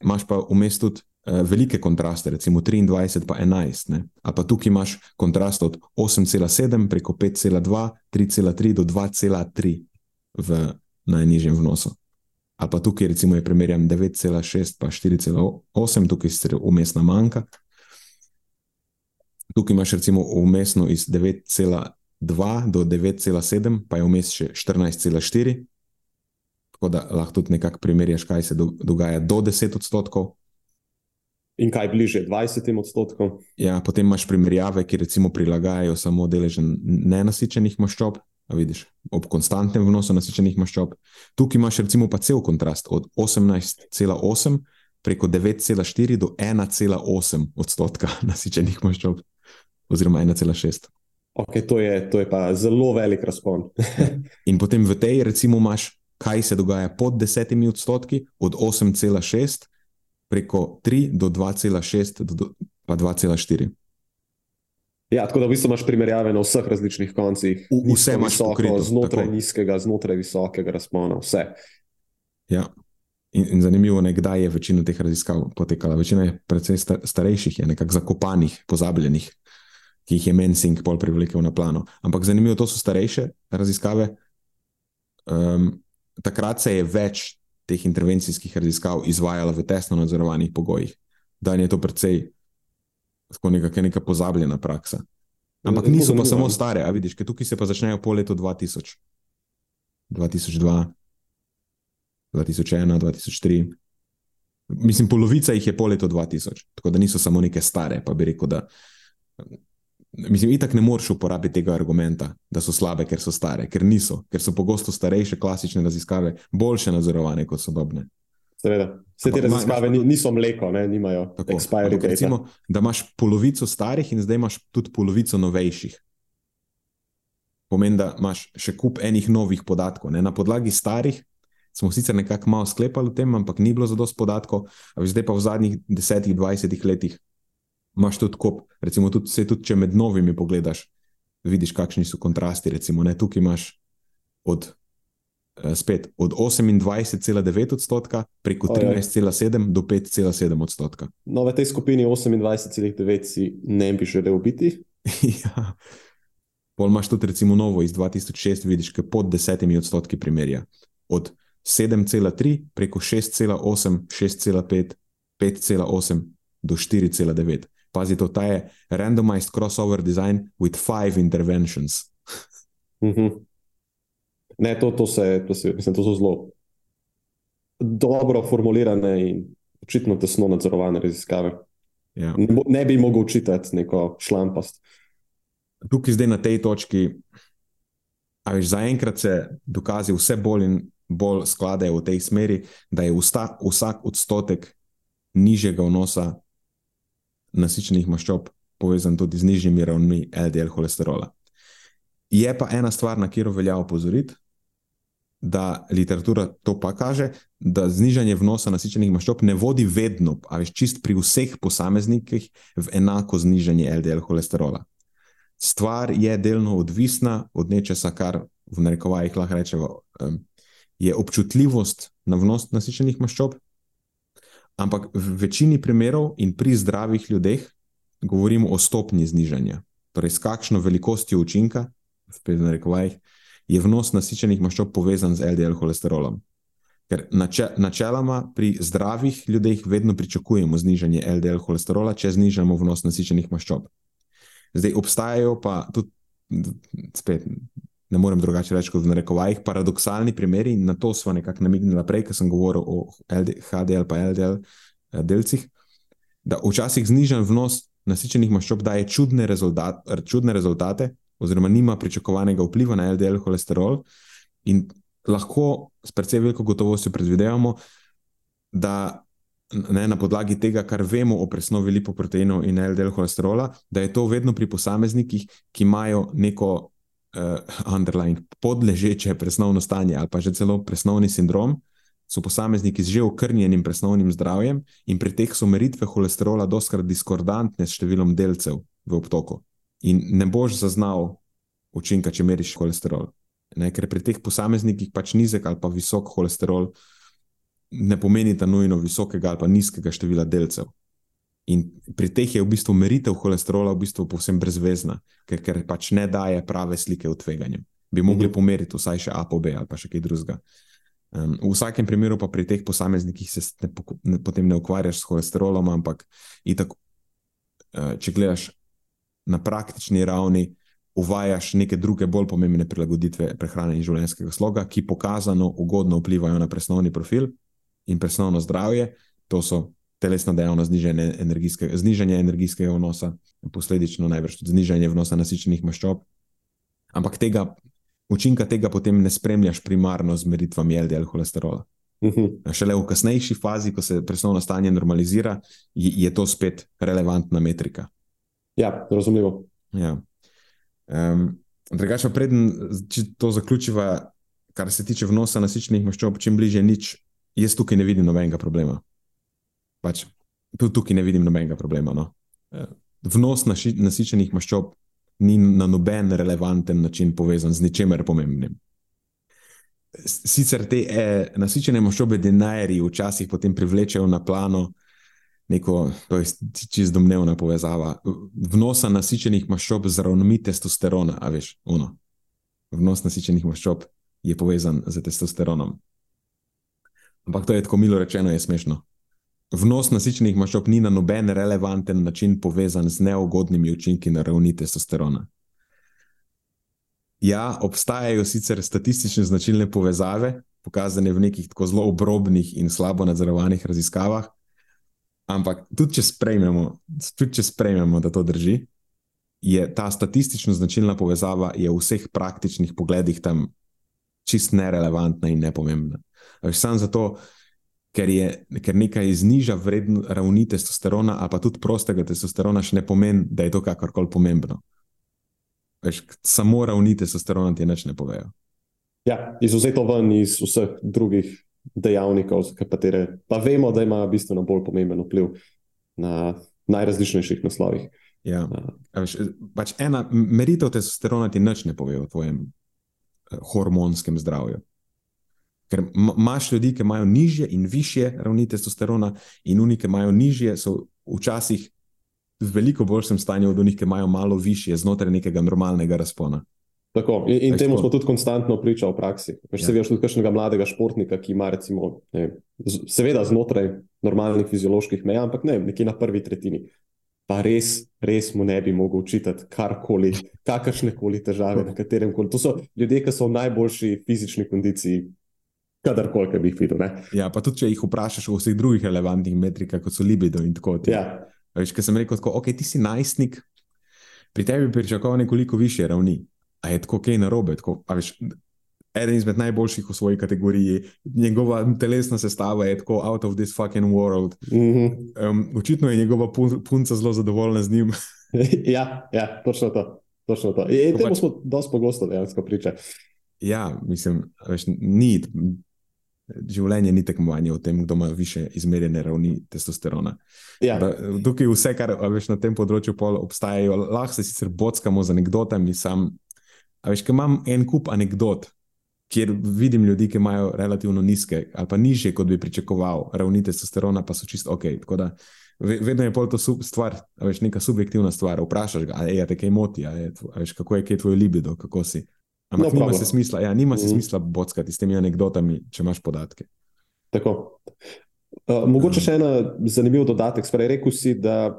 imaš pa vmes tudi uh, velike kontraste, recimo 23 pa 11. Ne? A pa tukaj imaš kontrast od 8,7 preko 5,2, 3,3 do 2,3 v najnižjem vnosu. A pa tukaj recimo je primerjam 9,6 pa 4,8, tukaj sicer umestna manjka. Tukaj imaš recimo umestno iz 9,2 do 9,7, pa je vmes še 14,4. Tako da lahko tudi nekako primerjaš, kaj se do, dogaja do 10 odstotkov. In kaj bliže 20 odstotkom? Ja, potem imaš primerjave, ki recimo prilagajajo samo delež nenasičenih maščob, a vidiš, ob konstantnem vnosu nasičenih maščob. Tukaj imaš recimo pa cel kontrast od 18,8 preko 9,4 do 1,8 odstotka *laughs* nasičenih maščob, oziroma 1,6. Okay, to, je, to je pa zelo velik razpon. *laughs* In potem v tej recimo imaš, kaj se dogaja pod 10 odstotki, od 8,6 preko 3 do 2,6 do, do, pa 2,4. Ja, tako da v bistvu imaš primerjave na vseh različnih koncih. V- vse imaš visoko, pokrito, znotraj tako. nizkega, znotraj visokega razpona, vse. Ja. In, in zanimivo je, kdaj je večina teh raziskav potekala. Večina je precej sta, starejših, je nekako zakopanih, pozabljenih, ki jih je Mensing pol privlekel na plano. Ampak zanimivo, to so starejše raziskave. Um, takrat se je več teh intervencijskih raziskav izvajalo v tesno nadzorovanih pogojih. Dan je to precej tako nekako neka pozabljena praksa. Ampak Zelo niso pa samo stare, a vidiš, ker tukaj se pa začnejo po letu 2000, 2002, 2001, 2003. Mislim, polovica jih je po letu 2000, tako da niso samo neke stare. Pa bi rekel, da. Mislim, itak ne moreš uporabiti tega argumenta, da so slabe, ker so stare, ker niso, ker so pogosto starejše klasične raziskave boljše nadzorovane kot sodobne. Seveda. Vse te raziskave ni- niso mleko, ne? nimajo Tako, date. recimo, da imaš polovico starih in zdaj imaš tudi polovico novejših. Pomeni, da imaš še kup enih novih podatkov. Ne? Na podlagi starih smo sicer nekako malo sklepali o tem, ampak ni bilo zadost podatkov, a zdaj pa v zadnjih 10-20 letih imaš tudi kup. Recimo, tudi, se tudi če med novimi pogledaš, vidiš, kakšni so kontrasti. Recimo, ne? Tukaj imaš od, eh, spet, od 28,9 odstotka preko Ojoj. 13,7 do 5,7 odstotka. No, v tej skupini 28,9 si ne bi želel biti. *laughs* ja. Pol imaš tudi, recimo, novo iz 2006, vidiš, ki pod desetimi odstotki primerja. Od 7,3 preko 6,8, 6,5, 5,8 do 4,9. Pazi, to je randomized crossover design with five interventions. Mhm. Ne, to, to, se, to, se, mislim, to so zelo dobro formulirane in očitno tesno nadzorovane raziskave. Ja. Ne, bo- ne bi mogel čitati neko šlampast. Tukaj, zdaj na tej točki, a veš, zaenkrat se dokazi vse bolj in bolj skladajo v tej smeri, da je vsta, vsak odstotek nižjega vnosa nasičenih maščob povezan tudi z nižjimi ravnmi LDL holesterola. Je pa ena stvar, na katero velja opozoriti, da literatura to pa kaže, da znižanje vnosa nasičenih maščob ne vodi vedno, a veš, čist pri vseh posameznikih, v enako znižanje LDL holesterola. Stvar je delno odvisna od nečesa, kar v narekovajih lahko rečemo, je občutljivost na vnos nasičenih maščob. Ampak v večini primerov in pri zdravih ljudeh govorimo o stopnji znižanja. Torej, s kakšno velikostjo učinka, spet v narekovajih, je vnos nasičenih maščob povezan z LDL holesterolom. Ker nače, načeloma pri zdravih ljudeh vedno pričakujemo znižanje LDL holesterola, če znižamo vnos nasičenih maščob. Zdaj obstajajo pa tudi, spet ne morem drugače reči kot v narekovajih, paradoksalni primeri, in na to smo nekako namignili prej, ko sem govoril o LD, HDL pa LDL eh, delcih, da včasih znižen vnos nasičenih maščob daje čudne, rezultat, čudne rezultate, oziroma nima pričakovanega vpliva na LDL holesterol, in lahko s precej veliko gotovostjo predvidevamo, da ne, na podlagi tega, kar vemo o presnovi lipoproteinov in LDL holesterola, da je to vedno pri posameznikih, ki imajo neko uh, underlying podležeče presnovno stanje ali pa že celo presnovni sindrom. So posamezniki z že okrnjenim presnovnim zdravjem, in pri teh so meritve holesterola doskrat diskordantne s številom delcev v obtoku. In ne boš zaznal učinka, če meriš holesterol. Ne, ker pri teh posameznikih pač nizek ali pa visok holesterol ne pomeni ta nujno visokega ali pa nizkega števila delcev. In pri teh je v bistvu meritev holesterola v bistvu povsem brezvezna, ker, ker pač ne daje prave slike o tveganju. Bi mogli -hmm. pomeriti vsaj še A po B ali pa še kaj drugega. Um, v vsakem primeru pa pri teh posameznikih se ne, ne, potem ne ukvarjaš s holesterolom, ampak itak, uh, če gledaš na praktični ravni, uvajaš neke druge bolj pomembne prilagoditve prehrane in življenjskega sloga, ki pokazano ugodno vplivajo na presnovni profil in presnovno zdravje. To so telesna dejavnost, znižanje energijskega, znižanje energijskega vnosa, posledično največ tudi znižanje vnosa nasičenih maščob. Ampak tega, učinka tega potem ne spremljaš primarno z meritvami LDL holesterola. Uh mhm. -huh. Šele v kasnejši fazi, ko se presnovno stanje normalizira, je, je to spet relevantna metrika. Ja, razumljivo. Ja. Um, Drugače, preden to zaključiva, kar se tiče vnosa nasičenih maščob, čim bližje nič, jaz tukaj ne vidim nobenega problema pač, tudi tukaj ne vidim nobenega problema. No. Eh, vnos naši, nasičenih maščob ni na noben relevanten način povezan z ničemer pomembnim. Sicer te e, nasičene maščobe denarji včasih potem privlečejo na plano neko, to je čisto domnevna povezava, vnosa nasičenih maščob z ravnmi testosterona, a veš, ono. Vnos nasičenih maščob je povezan z testosteronom. Ampak to je tako milo rečeno, je smešno. Vnos nasičenih maščob ni na noben relevanten način povezan z neugodnimi učinki na ravni testosterona. Ja, obstajajo sicer statistične značilne povezave, pokazane v nekih tako zelo obrobnih in slabo nadzorovanih raziskavah, ampak tudi če sprejmemo, tudi če sprejmemo da to drži, je ta statistično značilna povezava v vseh praktičnih pogledih tam čist nerelevantna in nepomembna. Sam zato, ker, je, ker nekaj zniža vredno ravni testosterona, ali pa tudi prostega testosterona, še ne pomeni, da je to kakorkoli pomembno. Veš, samo ravni testosterona ti nič ne povejo. Ja, izuzeto ven iz vseh drugih dejavnikov, za katere pa vemo, da imajo bistveno bolj pomemben vpliv na najrazličnejših naslovih. Ja. Veš, pač ena meritev testosterona ti nič ne pove o tvojem eh, hormonskem zdravju. Ker imaš ljudi, ki imajo nižje in više ravni testosterona, in oni, ki imajo nižje, so včasih v veliko boljšem stanju od onih, ki imajo malo više znotraj nekega normalnega razpona. Tako, in in temu smo tudi konstantno pričali v praksi. Veš, ja. Se veš tudi kakšnega mladega športnika, ki ima, recimo, ne, seveda znotraj normalnih fizioloških meja, ampak ne, nekje na prvi tretjini. Pa res, res mu ne bi mogel učitati karkoli, kakršne koli težave, na katerem koli. To so ljudje, ki so v najboljši fizični kondiciji, kadarkoli, ki bi jih videl. Ne? Ja, pa tudi če jih vprašaš o vseh drugih relevantnih metrikah, kot so libido in tako naprej. Ja. Veš, kaj sem rekel, tako, ok, ti si najstnik, pri tebi bi pričakoval nekoliko više ravni. A je tako, kaj je narobe? Tako, veš, eden izmed najboljših v svoji kategoriji, njegova telesna sestava je tako out of this fucking world. Mm -hmm. um, očitno je njegova punca zelo zadovoljna z njim. *laughs* ja, ja, točno to. Točno to. In temu pač, smo dosti pogosto dejansko pričali. Ja, mislim, veš, ni življenje ni tekmovanje v tem, kdo ima više izmerjene ravni testosterona. Ja. Da, tukaj vse, kar veš, na tem področju obstajajo, lahko se sicer bockamo z anekdotami. Sam, veš, imam en kup anekdot, kjer vidim ljudi, ki imajo relativno nizke ali pa nižje, kot bi pričakoval, ravni testosterona, pa so čisto ok. Da, vedno je to stvar, veš, neka subjektivna stvar. Vprašaš ga, ali je te kaj moti, je, veš, kako je, je tvoj libido, kako si. Ampak no, nima, se smisla, ja, nima se mm. smisla bockati s temi anekdotami, če imaš podatke. Tako. Uh, mogoče še ena zanimiva dodatek. Sprej, rekel si, da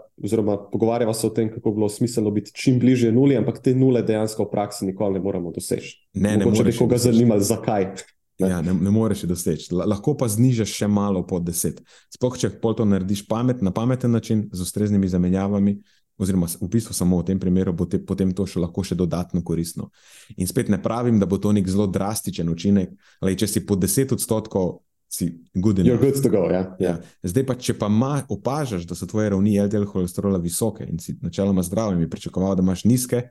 pogovarjava se o tem, kako bi bilo smiselno biti čim bližje nuli, ampak te nule dejansko v praksi nikoli ne moremo doseči. Ne, ne moreš. Če koga zanima, zakaj. Ne, ja, ne, ne moreš doseči. Lahko pa znižaš še malo pod deset. Sploh če pol to narediš pamet, na pameten način, z ustreznimi zamenjavami, oziroma v bistvu samo v tem primeru, bo te, potem to še lahko še dodatno koristno. In spet ne pravim, da bo to nek zelo drastičen učinek. Lej, če si po 10 odstotkov, si good enough. Good go, yeah. Ja. Zdaj pa, če pa ma, opažaš, da so tvoje ravni LDL holesterola visoke in si načeloma zdrav in bi pričakoval, da imaš nizke,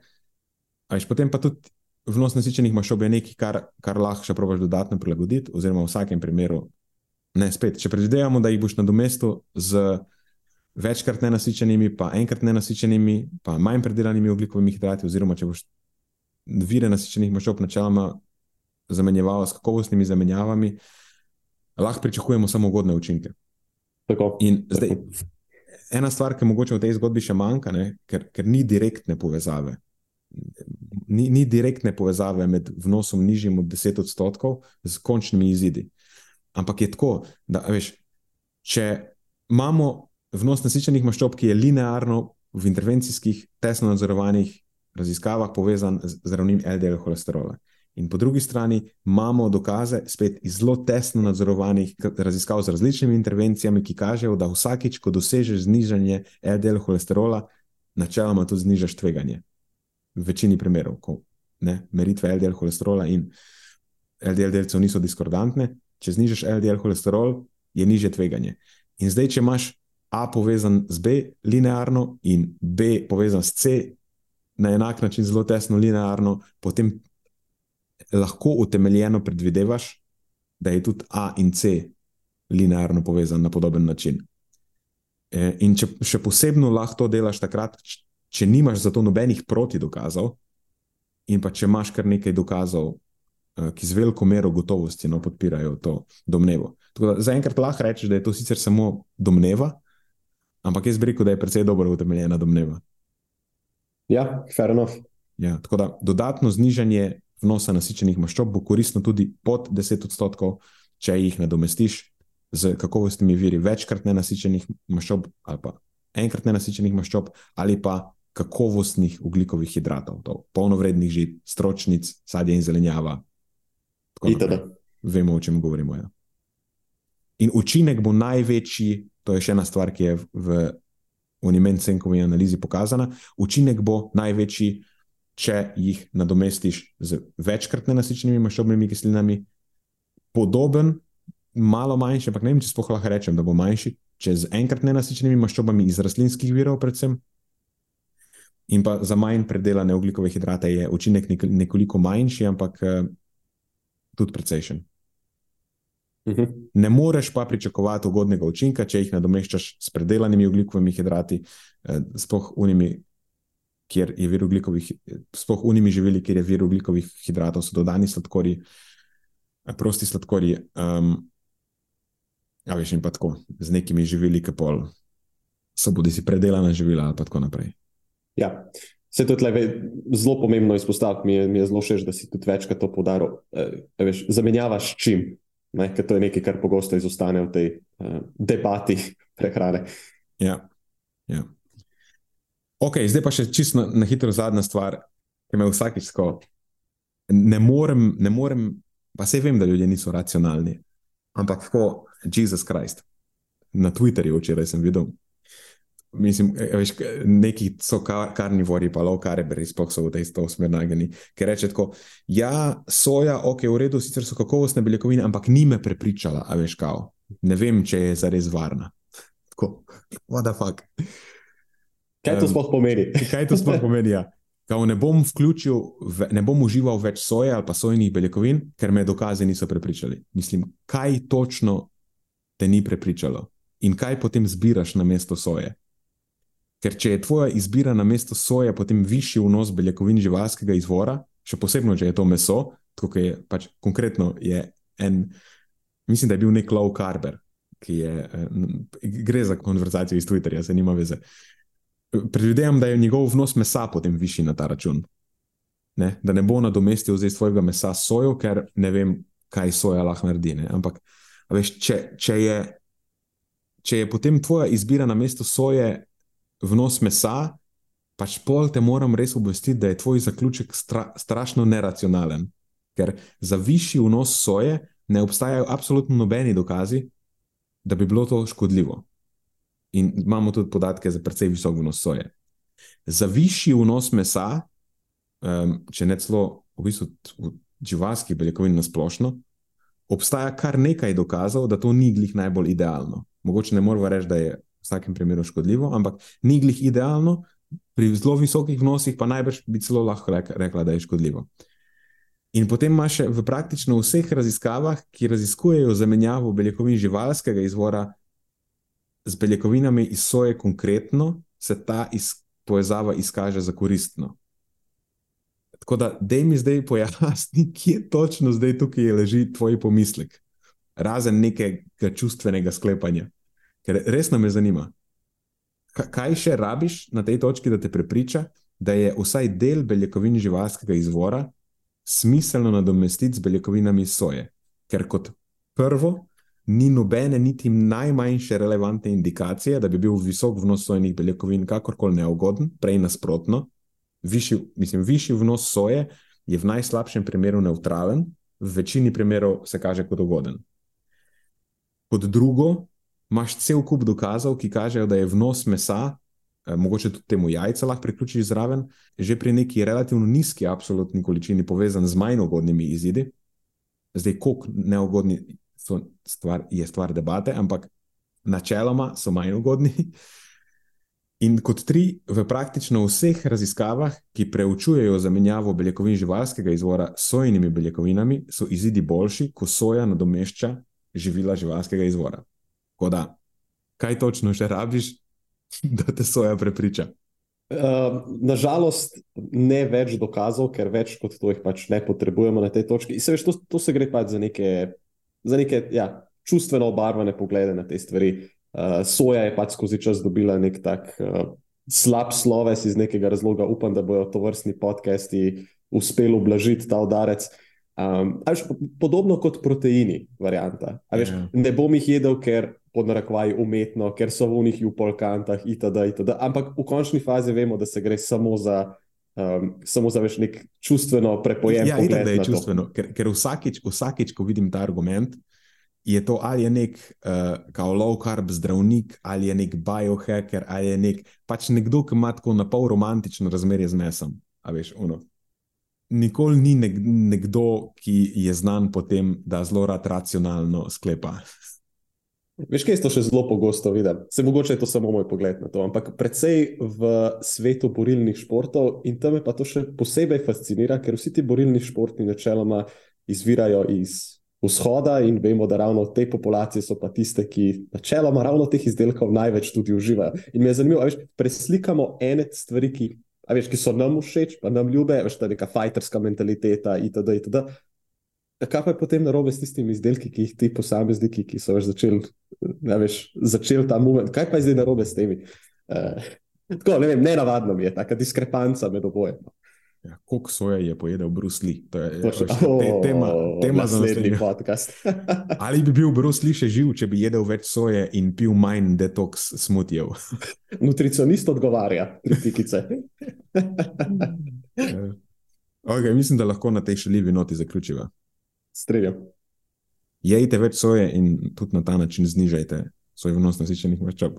ajš potem pa tudi. Vnos nasičenih maščob je nekaj, kar, kar lahko še probiš dodatno prilagoditi, oziroma v vsakem primeru, ne spet. Če predvidevamo, da jih boš nadomestil z večkrat nenasičenimi, pa enkrat nenasičenimi, pa manj predelanimi oglikovimi hidrati, oziroma če boš vire nasičenih maščob načeloma zamenjeval s kakovostnimi zamenjavami, lahko pričakujemo samo ugodne učinke. Tako. In zdaj, ena stvar, ki mogoče v tej zgodbi še manjka, ne, ker, ker ni direktne povezave. Ni, ni direktne povezave med vnosom nižjim od 10 odstotkov z končnimi izidi. Ampak je tako, da veš, če imamo vnos nasičenih maščob, ki je linearno v intervencijskih, tesno nadzorovanih raziskavah povezan z ravnim LDL holesterola. In po drugi strani imamo dokaze, spet iz zelo tesno nadzorovanih raziskav z različnimi intervencijami, ki kažejo, da vsakič, ko dosežeš znižanje LDL holesterola, načeloma tudi znižaš tveganje. V večini primerov, ko ne, meritve LDL holesterola in LDL delcev niso diskordantne, če znižaš LDL holesterol, je niže tveganje. In zdaj, če imaš A povezan z B linearno in B povezan s C na enak način, zelo tesno linearno, potem lahko utemeljeno predvidevaš, da je tudi A in C linearno povezan na podoben način. E, in če še posebno lahko to delaš takrat, če nimaš za to nobenih protidokazov, in pa če imaš kar nekaj dokazov, e, ki z veliko mero gotovosti no, podpirajo to domnevo. Zaenkrat lahko rečeš, da je to sicer samo domneva, ampak jaz bi rekel, da je precej dobro utemeljena domneva. Ja, fair enough. Ja, tako da dodatno znižanje vnosa nasičenih maščob bo koristno tudi pod 10 odstotkov, če jih nadomestiš z kakovostnimi viri večkrat nenasičenih maščob, ali pa enkrat nenasičenih maščob, ali pa kakovostnih ugljikovih hidratov, polnovrednih žit, stročnic, sadja in zelenjava. Vemo, o čem govorimo. Ja. In učinek bo največji, to je še ena stvar, ki je v unimencenkovi analizi pokazana. Učinek bo največji, če jih nadomestiš z večkrat nenasičenimi maščobnimi kislinami, podoben, malo manjši, ampak ne vem, če sploh lahko rečem, da bo manjši, če z enkrat nenasičenimi maščobami iz rastlinskih virov, predvsem. In pa za manj predelane ugljikove hidrate je učinek nekoliko manjši, ampak uh, tudi precejšen. Mhm. Ne moreš pa pričakovati ugodnega učinka, če jih nadomeščaš s predelanimi ugljikovimi hidrati, eh, sploh unimi, kjer je vir ugljikovih, sploh unimi živili, kjer je vir ugljikovih hidratov, so dodani sladkorji, eh, prosti sladkorji. Um, a veš, in pa tako, z nekimi živili, ki pol so bodi si predelana živila, ali pa tako naprej. Ja. Se to je zelo pomembno izpostaviti, mi, mi je zelo všeč, da si tudi večkrat to podaril. E, zamenjavaš čim, Ne, ker to je nekaj, kar pogosto izostane v tej uh, debati *laughs* prehrane. Ja. Ja. Ok, zdaj pa še čisto na, na hitro zadnja stvar, ki me vsakič tako. Ne morem, ne morem, pa se vem, da ljudje niso racionalni. Ampak tako, Jezus Krist. Na Twitterju včeraj sem videl, mislim, e, veš, neki so kar, karnivori, pa low cariberi, sploh so v tej smer nageni. Ker reče tako, ja, soja, ok, v redu, sicer so kakovostne beljakovine, ampak ni me prepričala, a veš, kao. Ne vem, če je zares varna. Tako, what the fuck. Kaj to sploh pomeni? kaj to sploh pomeni? Ja. Kao ne bom vključil, ne bom užival več soje ali pa sojnih beljakovin, ker me dokazi niso prepričali. Mislim, kaj točno te ni prepričalo in kaj potem zbiraš na mesto soje? Ker če je tvoja izbira na mesto soje, potem višji vnos beljakovin živalskega izvora, še posebej, če je to meso, tako je pač konkretno je en, mislim, da je bil nek low carber, ki je, eh, gre za konverzacijo iz Twitterja, se nima veze. Predvidevam, da je njegov vnos mesa potem višji na ta račun. Ne? Da ne bo nadomestil zdaj svojega mesa s sojo, ker ne vem, kaj soja lahko naredi. Ne? Ampak, veš, če, če, je, če je potem tvoja izbira na mesto soje vnos mesa, pač pol te moram res obvestiti, da je tvoj zaključek stra, strašno neracionalen. Ker za višji vnos soje ne obstajajo absolutno nobeni dokazi, da bi bilo to škodljivo. In imamo tudi podatke za precej visok vnos soje. Za višji vnos mesa, um, če ne celo v bistvu živalskih beljakovin na splošno, obstaja kar nekaj dokazov, da to ni glih najbolj idealno. Mogoče ne moramo reči, da je v vsakem primeru škodljivo, ampak ni glih idealno, pri zelo visokih vnosih pa najbrž bi celo lahko rekla, da je škodljivo. In potem imaš v praktično vseh raziskavah, ki raziskujejo zamenjavo beljakovin živalskega izvora, z beljakovinami iz soje konkretno se ta iz, povezava izkaže za koristno. Tako da, da mi zdaj pojasni, *laughs* kje točno zdaj tukaj leži tvoj pomislek, razen nekega čustvenega sklepanja. Ker res me zanima, kaj še rabiš na tej točki, da te prepriča, da je vsaj del beljakovin živalskega izvora smiselno nadomestiti z beljakovinami soje. Ker kot prvo, ni nobene, niti najmanjše relevantne indikacije, da bi bil visok vnos sojenih beljakovin kakorkoli neugoden, prej nasprotno. Višji, mislim, višji vnos soje je v najslabšem primeru neutralen, v večini primerov se kaže kot ugoden. Kot drugo, imaš cel kup dokazov, ki kažejo, da je vnos mesa, eh, mogoče tudi temu jajca lahko priključiš zraven, že pri neki relativno nizki absolutni količini povezan z manj ugodnimi izidi. Zdaj, koliko neugodni so stvar, je stvar debate, ampak načeloma so manj ugodni. In kot tri, v praktično vseh raziskavah, ki preučujejo zamenjavo beljakovin živalskega izvora s sojenimi beljakovinami, so izidi boljši, ko soja nadomešča živila živalskega izvora. Da, kaj točno še rabiš, *laughs* da te soja prepriča? Uh, Nažalost, ne več dokazov, ker več kot to jih pač ne potrebujemo na tej točki. Se veš, to, to se gre pač za neke za neke ja, čustveno obarvane poglede na te stvari. Uh, soja je pač skozi čas dobila nek tak uh, slab sloves iz nekega razloga. Upam, da bodo to vrstni podcasti uspeli ublažiti ta udarec. Um, veš, podobno kot proteini, varianta. Veš, yeah. Ja. Ne bom jih jedel, ker podnarakvaj umetno, ker so v njih v polkantah itd., itd. Ampak v končni fazi vemo, da se gre samo za um, samo za več nek čustveno prepojen. Ja, itak, da je čustveno, ker, ker vsakič, vsakič, ko vidim ta argument, je to ali je nek uh, low carb zdravnik, ali je nek biohacker, ali je nek, pač nekdo, ki ima tako na pol romantično razmerje z mesom. Veš, Nikoli ni nek, nekdo, ki je znan po tem, da zelo rad racionalno sklepa. Veš, kaj je to še zelo pogosto videti? Se mogoče je to samo moj pogled na to, ampak predvsej v svetu borilnih športov in tam me pa to še posebej fascinira, ker vsi ti borilni športi načeloma izvirajo iz vzhoda in vemo, da ravno te populacije so pa tiste, ki načeloma ravno teh izdelkov največ tudi uživajo. In me je zanimivo, da preslikamo ene stvari, ki, veš, ki so nam všeč, pa nam ljube, veš, ta neka fajterska mentaliteta itd. itd. Kaj pa je potem narobe s tistimi izdelki, ki jih ti posamezniki, ki so ja, začeli ta moment, kaj pa je zdaj narobe s temi? Uh, tako, ne vem, ne navadno mi je ta diskrepanca med obojem. Ja, koliko soje je pojedel Bruce Lee? To je to, te, tema, tema za naslednji podcast. *laughs* Ali bi bil Bruce Lee še živ, če bi jedel več soje in pil manj detoks smutijev? *laughs* Nutricionist odgovarja, tri pikice. *laughs* Ja. okay, mislim, da lahko na tej šaljivi noti zaključiva. Streljam. Jejte več soje in tudi na ta način znižajte svoj vnos nasičenih maščob.